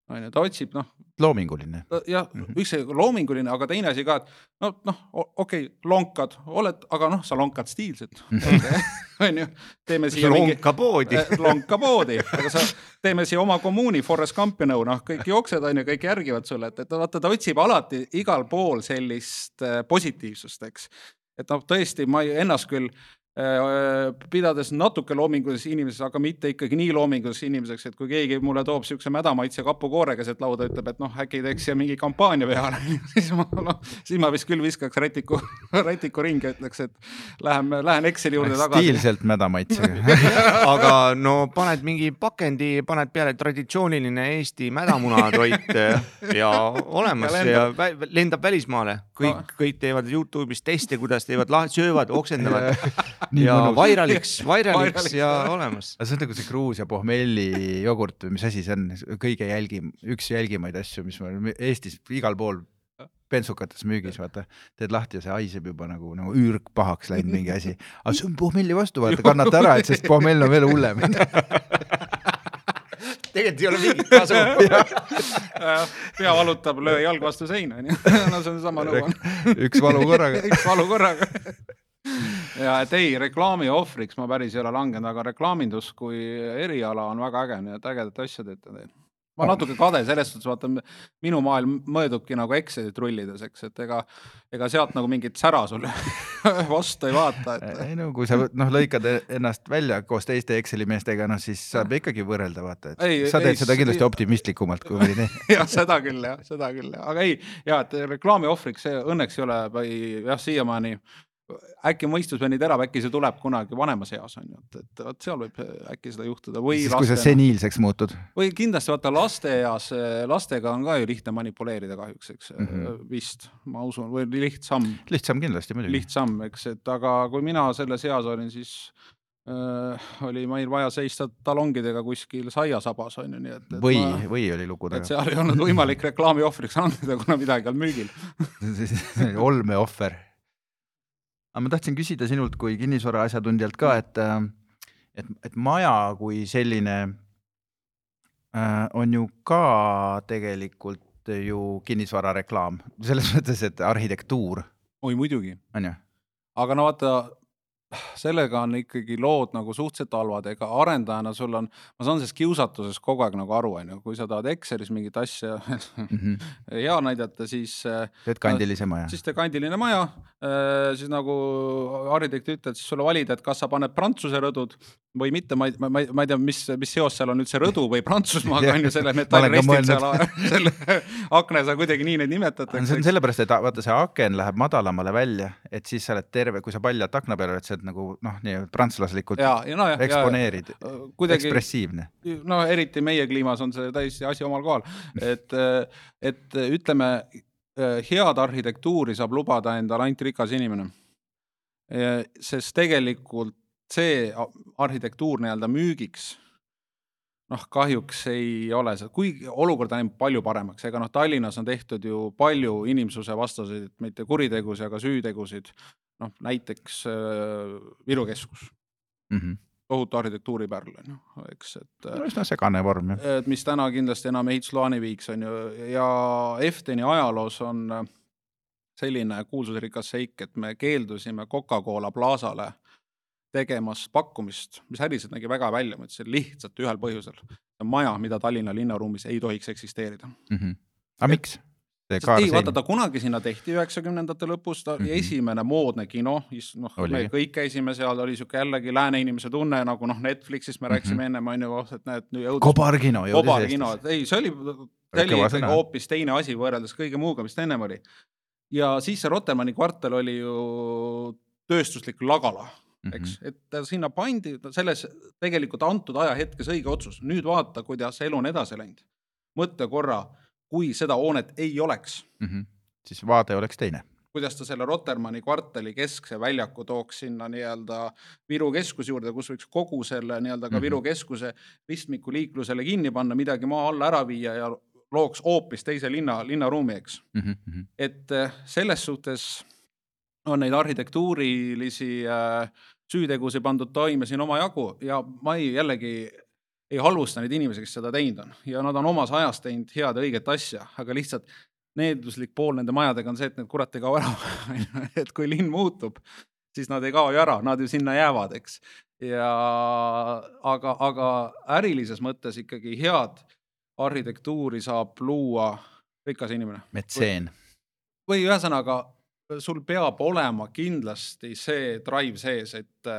On ju, ta otsib noh, loominguline. jah mm Mhm. -hmm. üks loominguline, aga teine asi ka, et no noh, okei okay,, lonkad, oled, aga noh, sa lonkad stiilselt, on ju, teeme siia mingi lonkapoodi. Eh, lonkapoodi, aga sa, teeme siia oma kommuuni, Forest Campion'u, noh, kõik jooksed, on ju, kõik järgivad sulle, et, et vaata, ta otsib alati igal pool sellist äh, positiivsust, eks. et noh, tõesti, ma ei- ennast küll pidades natuke loomingulises inimeses, aga mitte ikkagi nii loomingulises inimeseks, et kui keegi mulle toob siukse mädamaitse kapukoore keset lauda, ütleb, et noh, äkki teeks siia mingi kampaania peale, siis ma noh, siis ma vist küll viskaks rätiku, rätiku ringi ütleks, et lähen, lähen Exceli juurde tagasi. stiilselt mädamaitsega. aga no paned mingi pakendi, paned peale traditsiooniline Eesti mädamunatoit ja olemas Ja ja, lendab. ja vä- lendab välismaale. kõik No., kõik teevad Youtube'is teste, kuidas teevad, söövad, oksendavad ja vairaliks, vairaliks ja olemas. aga see on nagu see Gruusia pohmelli jogurt või mis asi see on, kõige jälgim, üks jälgimaid asju, mis meil Eestis igal pool bensukates müügis, vaata, teed lahti ja see haiseb juba nagu, nagu üürg pahaks läinud mingi asi. aga see on pohmelli vastu, vaata, kannata ära, et sest pohmell on veel hullem. tegelikult ei ole mingit kasu. pea valutab, löö jalg vastu seina, onju. no see on sama nõu üks valu korraga. üks valu korraga. Ja et ei, reklaami ohvriks ma päris ei ole langenud, aga reklaamindus kui eriala on väga äge, nii et ägedat asja teete teil. ma olen natuke kade selles suhtes, vaata minu maailm mõõdubki nagu Excelit rullides, eks, et ega, ega sealt nagu mingit sära sulle vastu ei vaata, et ei no kui sa noh, lõikad ennast välja koos teiste Exceli meestega, noh siis saab ikkagi võrrelda, vaata, et Ei, sa ei, teed seda kindlasti ei- optimistlikumalt kui teine. jah, seda küll jah, seda küll, aga ei, ja et reklaami ohvriks see õnneks ei ole või jah, siiamaani äkki mõistus veel nii terav, äkki see tuleb kunagi vanemas eas on ju, et, et vot seal võib äkki seda juhtuda või siis kui sa seniilseks muutud. või kindlasti vaata lasteeas, lastega on ka ju lihtne manipuleerida kahjuks, eks mm. -hmm. vist ma usun, või lihtsam, lihtsam kindlasti muidugi. lihtsam, eks, et aga kui mina selles eas olin, siis äh, oli meil vaja seista talongidega kuskil saiasabas on ju, nii et, et või või oli lugu et taga. seal ei olnud võimalik reklaami ohvriks anda, kuna midagi on müügil. olmeohver. Aga ma tahtsin küsida sinult kui kinnisvara asjatundjalt ka, et, et, et maja kui selline äh, on ju ka tegelikult ju kinnisvarareklaam, selles mõttes, et arhitektuur. Oi muidugi, on ju. aga no vaata, sellega on ikkagi lood nagu suhteliselt halvad, ega arendajana sul on, ma saan sellest kiusatusest kogu aeg nagu aru, on ju, kui sa tahad Excelis mingit asja hea näidata, siis äh, teed kandilise maja. siis tee kandiline maja, siis nagu arhitekt ütleb, siis sulle valida, et kas sa paned Prantsuse rõdud või mitte, ma ei, ma ei, ma ei tea, mis, mis seos seal on üldse rõdu või Prantsusmaaga Jah, on ju selle metallrestil seal selle aknas on kuidagi nii neid nimetatakse. see on sellepärast, et a- vaata, see aken läheb madalamale välja, et siis sa oled terve, kui sa paljalt akna peal oled, sa oled nagu noh, nii prantslaslikult ja, ja nojah, eksponeerid, kuidagi ekspressiivne. no eriti meie kliimas on see täiesti asi omal kohal, et, et ütleme, head arhitektuuri saab lubada endale ainult rikas inimene. sest tegelikult see arhitektuur nii-öelda müügiks, noh, kahjuks ei ole see, kuigi olukord on läinud palju paremaks, ega noh, Tallinnas on tehtud ju palju inimsuse vastaseid, mitte kuritegusid, aga süütegusid, noh näiteks äh, Viru keskus, tohutu arhitektuuripärl on ju, eks, et äh, no üsna segane vorm jah. et mis täna kindlasti enam ehitusloani viiks, on ju, ja Efteni ajaloos on äh, selline kuulsusrikas seik, et me keeldusime Coca-Cola plaasale tegemast pakkumist, mis äriliselt nägi väga välja, ma ütlesin lihtsalt ühel põhjusel. maja, mida Tallinna linnaruumis ei tohiks eksisteerida. aga miks? See ei, vaata ta kunagi sinna tehti üheksakümnendate lõpus, ta oli Mhm. mm -hmm. esimene moodne kino, noh, me kõik käisime seal, oli sihuke jällegi lääne inimese tunne nagu noh, Netflixist me rääkisime Mhm. mm -hmm. ennem onju, et näed nüüd jõudis kobarkino jõudis kobarkino, Eestisse. et ei, see oli, see oli ikkagi hoopis teine asi võrreldes kõige muuga, mis ta ennem oli. ja siis see Rotermanni kvartal oli ju tööstuslik lagala, Mhm. eks, et ta sinna pandi selles tegelikult antud ajahetkes õige otsus, nüüd vaata, kuidas elu on edasi läinud. mõtle korra, kui seda hoonet ei oleks Mhm. siis vaade oleks teine. kuidas ta selle Rotermanni kvartali keskse väljaku tooks sinna nii-öelda Viru keskuse juurde, kus võiks kogu selle nii-öelda ka Mhm. Viru keskuse ristmiku liiklusele kinni panna, midagi maa alla ära viia ja looks hoopis teise linna, linnaruumi, eks. Mhm, et eh, selles suhtes on neid arhitektuurilisi äh, süütegusid pandud toime siin omajagu ja ma ei jällegi ei halvusta neid inimesi, kes seda teinud on ja nad on omas ajas teinud head ja õiget asja, aga lihtsalt needuslik pool nende majadega on see, et need kurat ei kao ära. et kui linn muutub, siis nad ei kao ju ära, nad ju sinna jäävad, eks. ja aga, aga ärilises mõttes ikkagi head arhitektuuri saab luua rikas inimene metseen. või ühesõnaga, sul peab olema kindlasti see drive sees, et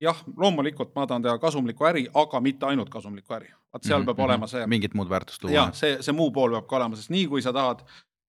jah, loomulikult ma tahan teha kasumlikku äri, aga mitte ainult kasumlikku äri. vaat seal peab olema see, mingit muud väärtust luua jah,. see, see muu pool peab ka olema, sest nii kui sa tahad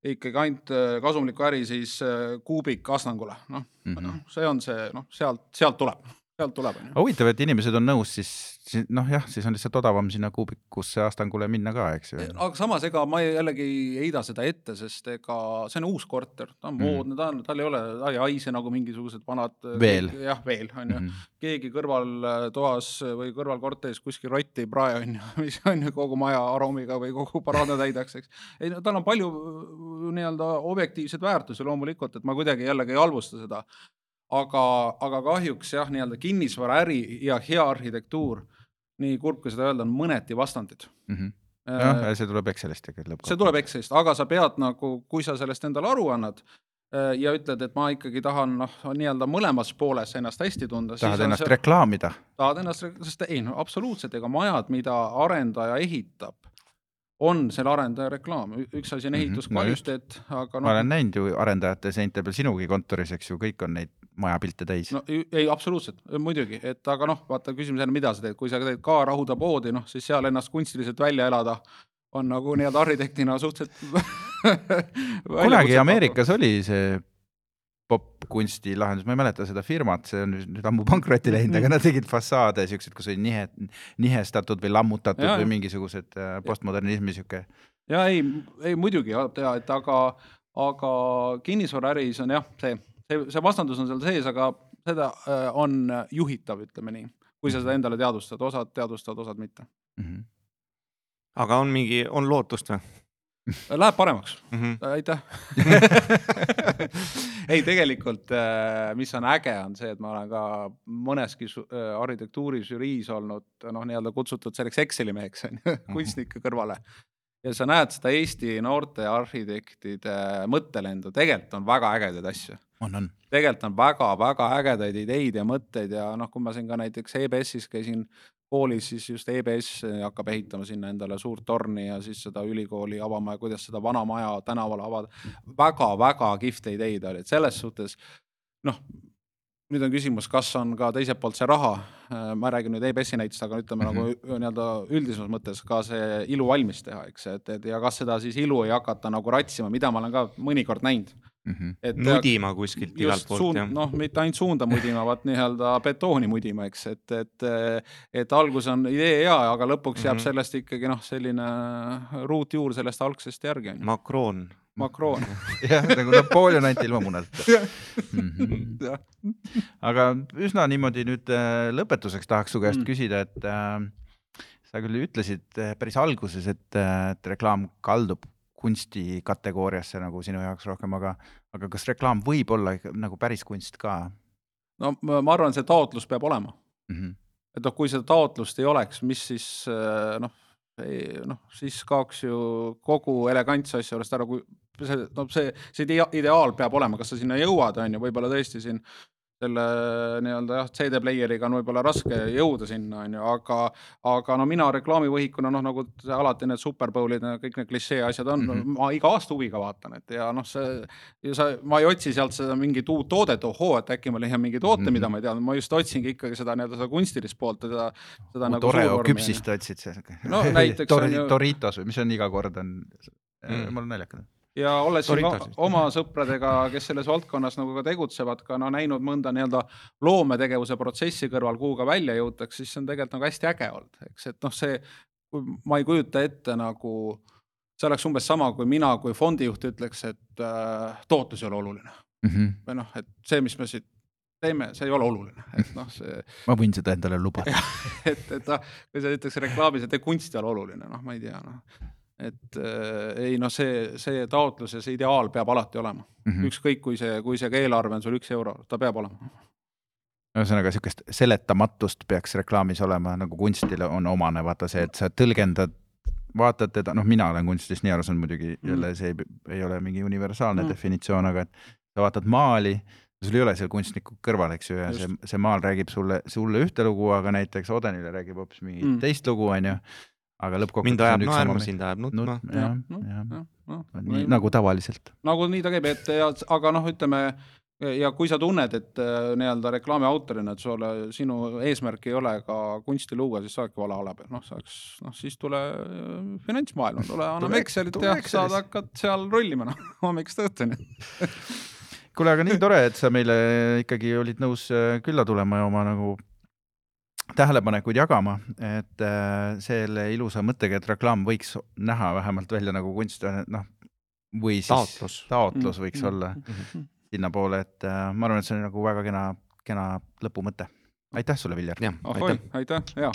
ikkagi ainult äh, kasumlikku äri, siis äh, kuubik Astangule, noh mm Mhm. -hmm., see on see, noh, sealt, sealt tuleb, sealt tuleb, ju. huvitav, et inimesed on nõus siis, siis noh, jah, siis on lihtsalt odavam sinna kuubikusse Astangule minna ka, eks ju. aga samas, ega ma ei- jällegi ei heida seda ette, sest ega see on uus korter, ta on Mhm. moodne, ta on, tal ei ole, ta ei haise nagu mingisugused vanad. Veel. jah, veel on ju. Mhm. keegi kõrvaltoas või kõrvalkorteris kuskil rotti ei prae, on ju, mis on ju kogu maja aromiga või kogu paraadne täidaks, eks. ei no tal on palju äh, nii-öelda objektiivseid väärtusi loomulikult, et ma kuidagi jällegi ei halvusta seda. aga, aga kahjuks jah, nii-öelda kinnisvaraäri ja hea arhitektuur, nii kurb kui seda öelda, on mõneti vastandid. Mhm. jah, see tuleb Excelist tegelikult see tuleb Excelist, aga sa pead nagu, kui sa sellest endale aru annad äh, ja ütled, et ma ikkagi tahan noh, nii-öelda mõlemas pooles ennast hästi tunda. tahad ennast see... reklaamida? tahad ennast, sest ei no absoluutselt, ega majad, mida arendaja ehitab, on selle arendaja reklaam, üks asi on Mhm, ehituskvaliteet, aga ma olen näinud ju arendajate seinte peal sinugi kontoris, eks ju, kõik on neid majapilte täis no.. ei- absoluutselt, muidugi, et aga noh, vaata küsimus on, mida sa teed, kui sa teed ka rahuda poodi, noh siis seal ennast kunstiliselt välja elada on nagu nii-öelda arhitektina suhteliselt kunagi Ameerikas oli see popkunsti lahendus, ma ei mäleta seda firmat, see on nüüd ammu pankrotti läinud, aga nad tegid fassaade siuksed, kus oli nihe, nihestatud või lammutatud ja, või mingisugused äh, postmodernismi sihuke. ja ei, ei muidugi ja et aga, aga kinnisvaraäris on jah, see, see, see vastandus on seal sees, aga seda äh, on juhitav, ütleme nii, kui sa seda endale teadvustad, osad teadvustavad, osad mitte. Mhm. aga on mingi, on lootust või Läheb paremaks, mm? -hmm. aitäh ei, tegelikult, mis on äge, on see, et ma olen ka mõneski äh, arhitektuurisüriis olnud noh, nii-öelda kutsutud selleks Exceli meheks on ju, kunstnike kõrvale. ja sa näed seda Eesti noorte arhitektide mõttelendu, tegelikult on väga ägedaid asju on, on. tegelikult on väga-väga ägedaid ideid ja mõtteid ja noh, kui ma siin ka näiteks EBS-is käisin koolis, siis just EBS hakkab ehitama sinna endale suurt torni ja siis seda ülikooli avama ja kuidas seda vana maja tänavale avada väga,. väga-väga kihvte ideid olid, selles suhtes noh, nüüd on küsimus, kas on ka teiselt poolt see raha, ma räägin nüüd EBS-i näitest, aga ütleme mm -hmm. nagu nii-öelda üldisemas mõttes ka see ilu valmis teha, eks, et, et ja kas seda siis ilu ei hakata nagu ratsima, mida ma olen ka mõnikord näinud. Et nudima kuskilt igalt poolt jah. noh, mitte ainult suunda mudima, vaid nii-öelda betooni mudima, eks, et, et, et algus on idee hea, aga lõpuks jääb mm. -hmm. sellest ikkagi noh, selline ruutjuur sellest algsest järgi. Macron. Macron. jah, nagu Napoleon anti ilma munadeta mm. -hmm. aga üsna niimoodi nüüd äh, lõpetuseks tahaks su käest Mm. mm. küsida, et äh, sa küll ütlesid äh, päris alguses, et äh,, et reklaam kaldub kunsti kategooriasse nagu sinu jaoks rohkem, aga, aga kas reklaam võib olla nagu päris kunst ka no ma arvan, see taotlus peab olema. mm? -hmm. et noh, kui seda taotlust ei oleks, mis siis äh, noh, noh siis kaoks ju kogu elegantse asja juurest ära, kui see, no see, see idea- ideaal peab olema, kas sa sinna jõuad, on ju, võib-olla tõesti siin selle nii-öelda jah, CD-player'iga on võib-olla raske jõuda sinna, on ju, aga, aga no mina reklaamivõhikuna noh, nagu see alati need Super Bowlid ja kõik need klišee asjad on mm, Mhm. -hmm. ma iga aasta huviga vaatan, et ja noh, see, sa, ma ei otsi sealt seda mingit uut toodet, ohoo, et äkki ma leian mingi toote mm, Mhm. -hmm. mida ma ei teadnud, ma just otsingi ikkagi seda nii-öelda seda kunstilist poolt, seda, seda nagu Oreo suurvormi, küpsist otsid seal No näiteks on ju- Doritos või mis on iga kord on Mm. mm., mul on naljakas. Ja olles siin oma sõpradega, kes selles valdkonnas nagu ka tegutsevad, ka no näinud mõnda nii-öelda loometegevuse protsessi kõrval, kuhu ka välja jõutakse, siis see on tegelikult nagu hästi äge olnud, eks, et noh, see, ma ei kujuta ette nagu, see oleks umbes sama, kui mina kui fondijuht ütleks, et äh, tootlus ei ole oluline Mhm. või noh, et see, mis me siit teeme, see ei ole oluline, et noh, see, ma võin seda endale lubada. et, et noh, kui sa ütleks reklaamis, et kunst ei ole oluline, noh, ma ei tea, noh et äh, ei noh, see, see taotlus ja see ideaal peab alati olema mm. -hmm. ükskõik kui see, kui see ka eelarve on sul üks euro, ta peab olema. ühesõnaga siukest seletamatust peaks reklaamis olema nagu kunstile on omane, vaata see, et sa tõlgendad, vaatad teda, noh, mina olen kunstist nii aru saanud muidugi Mm. jälle see ei, ei ole mingi universaalne Mm. mm. definitsioon, aga et sa vaatad maali, sul ei ole seal kunstnikku kõrval, eks ju, ja Just. see, see maal räägib sulle, sulle ühte lugu, aga näiteks Odenile räägib hoopis mingit Mm. mm. teist lugu, onju. Aga lõppkokkuvõttes mind ajab on üks naerma, sama sind ajab nut- nutma. jah, noh, jah, noh, nagu tavaliselt. nagu nii ta käib, et ja aga noh, ütleme ja kui sa tunned, et äh, nii-öelda reklaami autorina, et sulle, sinu eesmärk ei ole ka kunsti luua, siis sa oledki vale ala peal, noh, sa oleks, noh siis tule äh, finantsmaailma, tule anname Excelit ja saad, hakkad seal rullima, noh, hommikust õhtuni. kuule, aga nii tore, et sa meile ikkagi olid nõus äh, külla tulema ja oma nagu tähelepanekuid jagama, et äh, selle ilusa mõttega, et reklaam võiks näha vähemalt välja nagu kunst, noh, või siis Taotlus. taotlus võiks Mm. olla sinnapoole, et äh, ma arvan, et see on nagu väga kena, kena lõpumõte. aitäh sulle, Viljar. ahoi aitäh!, aitäh, jaa.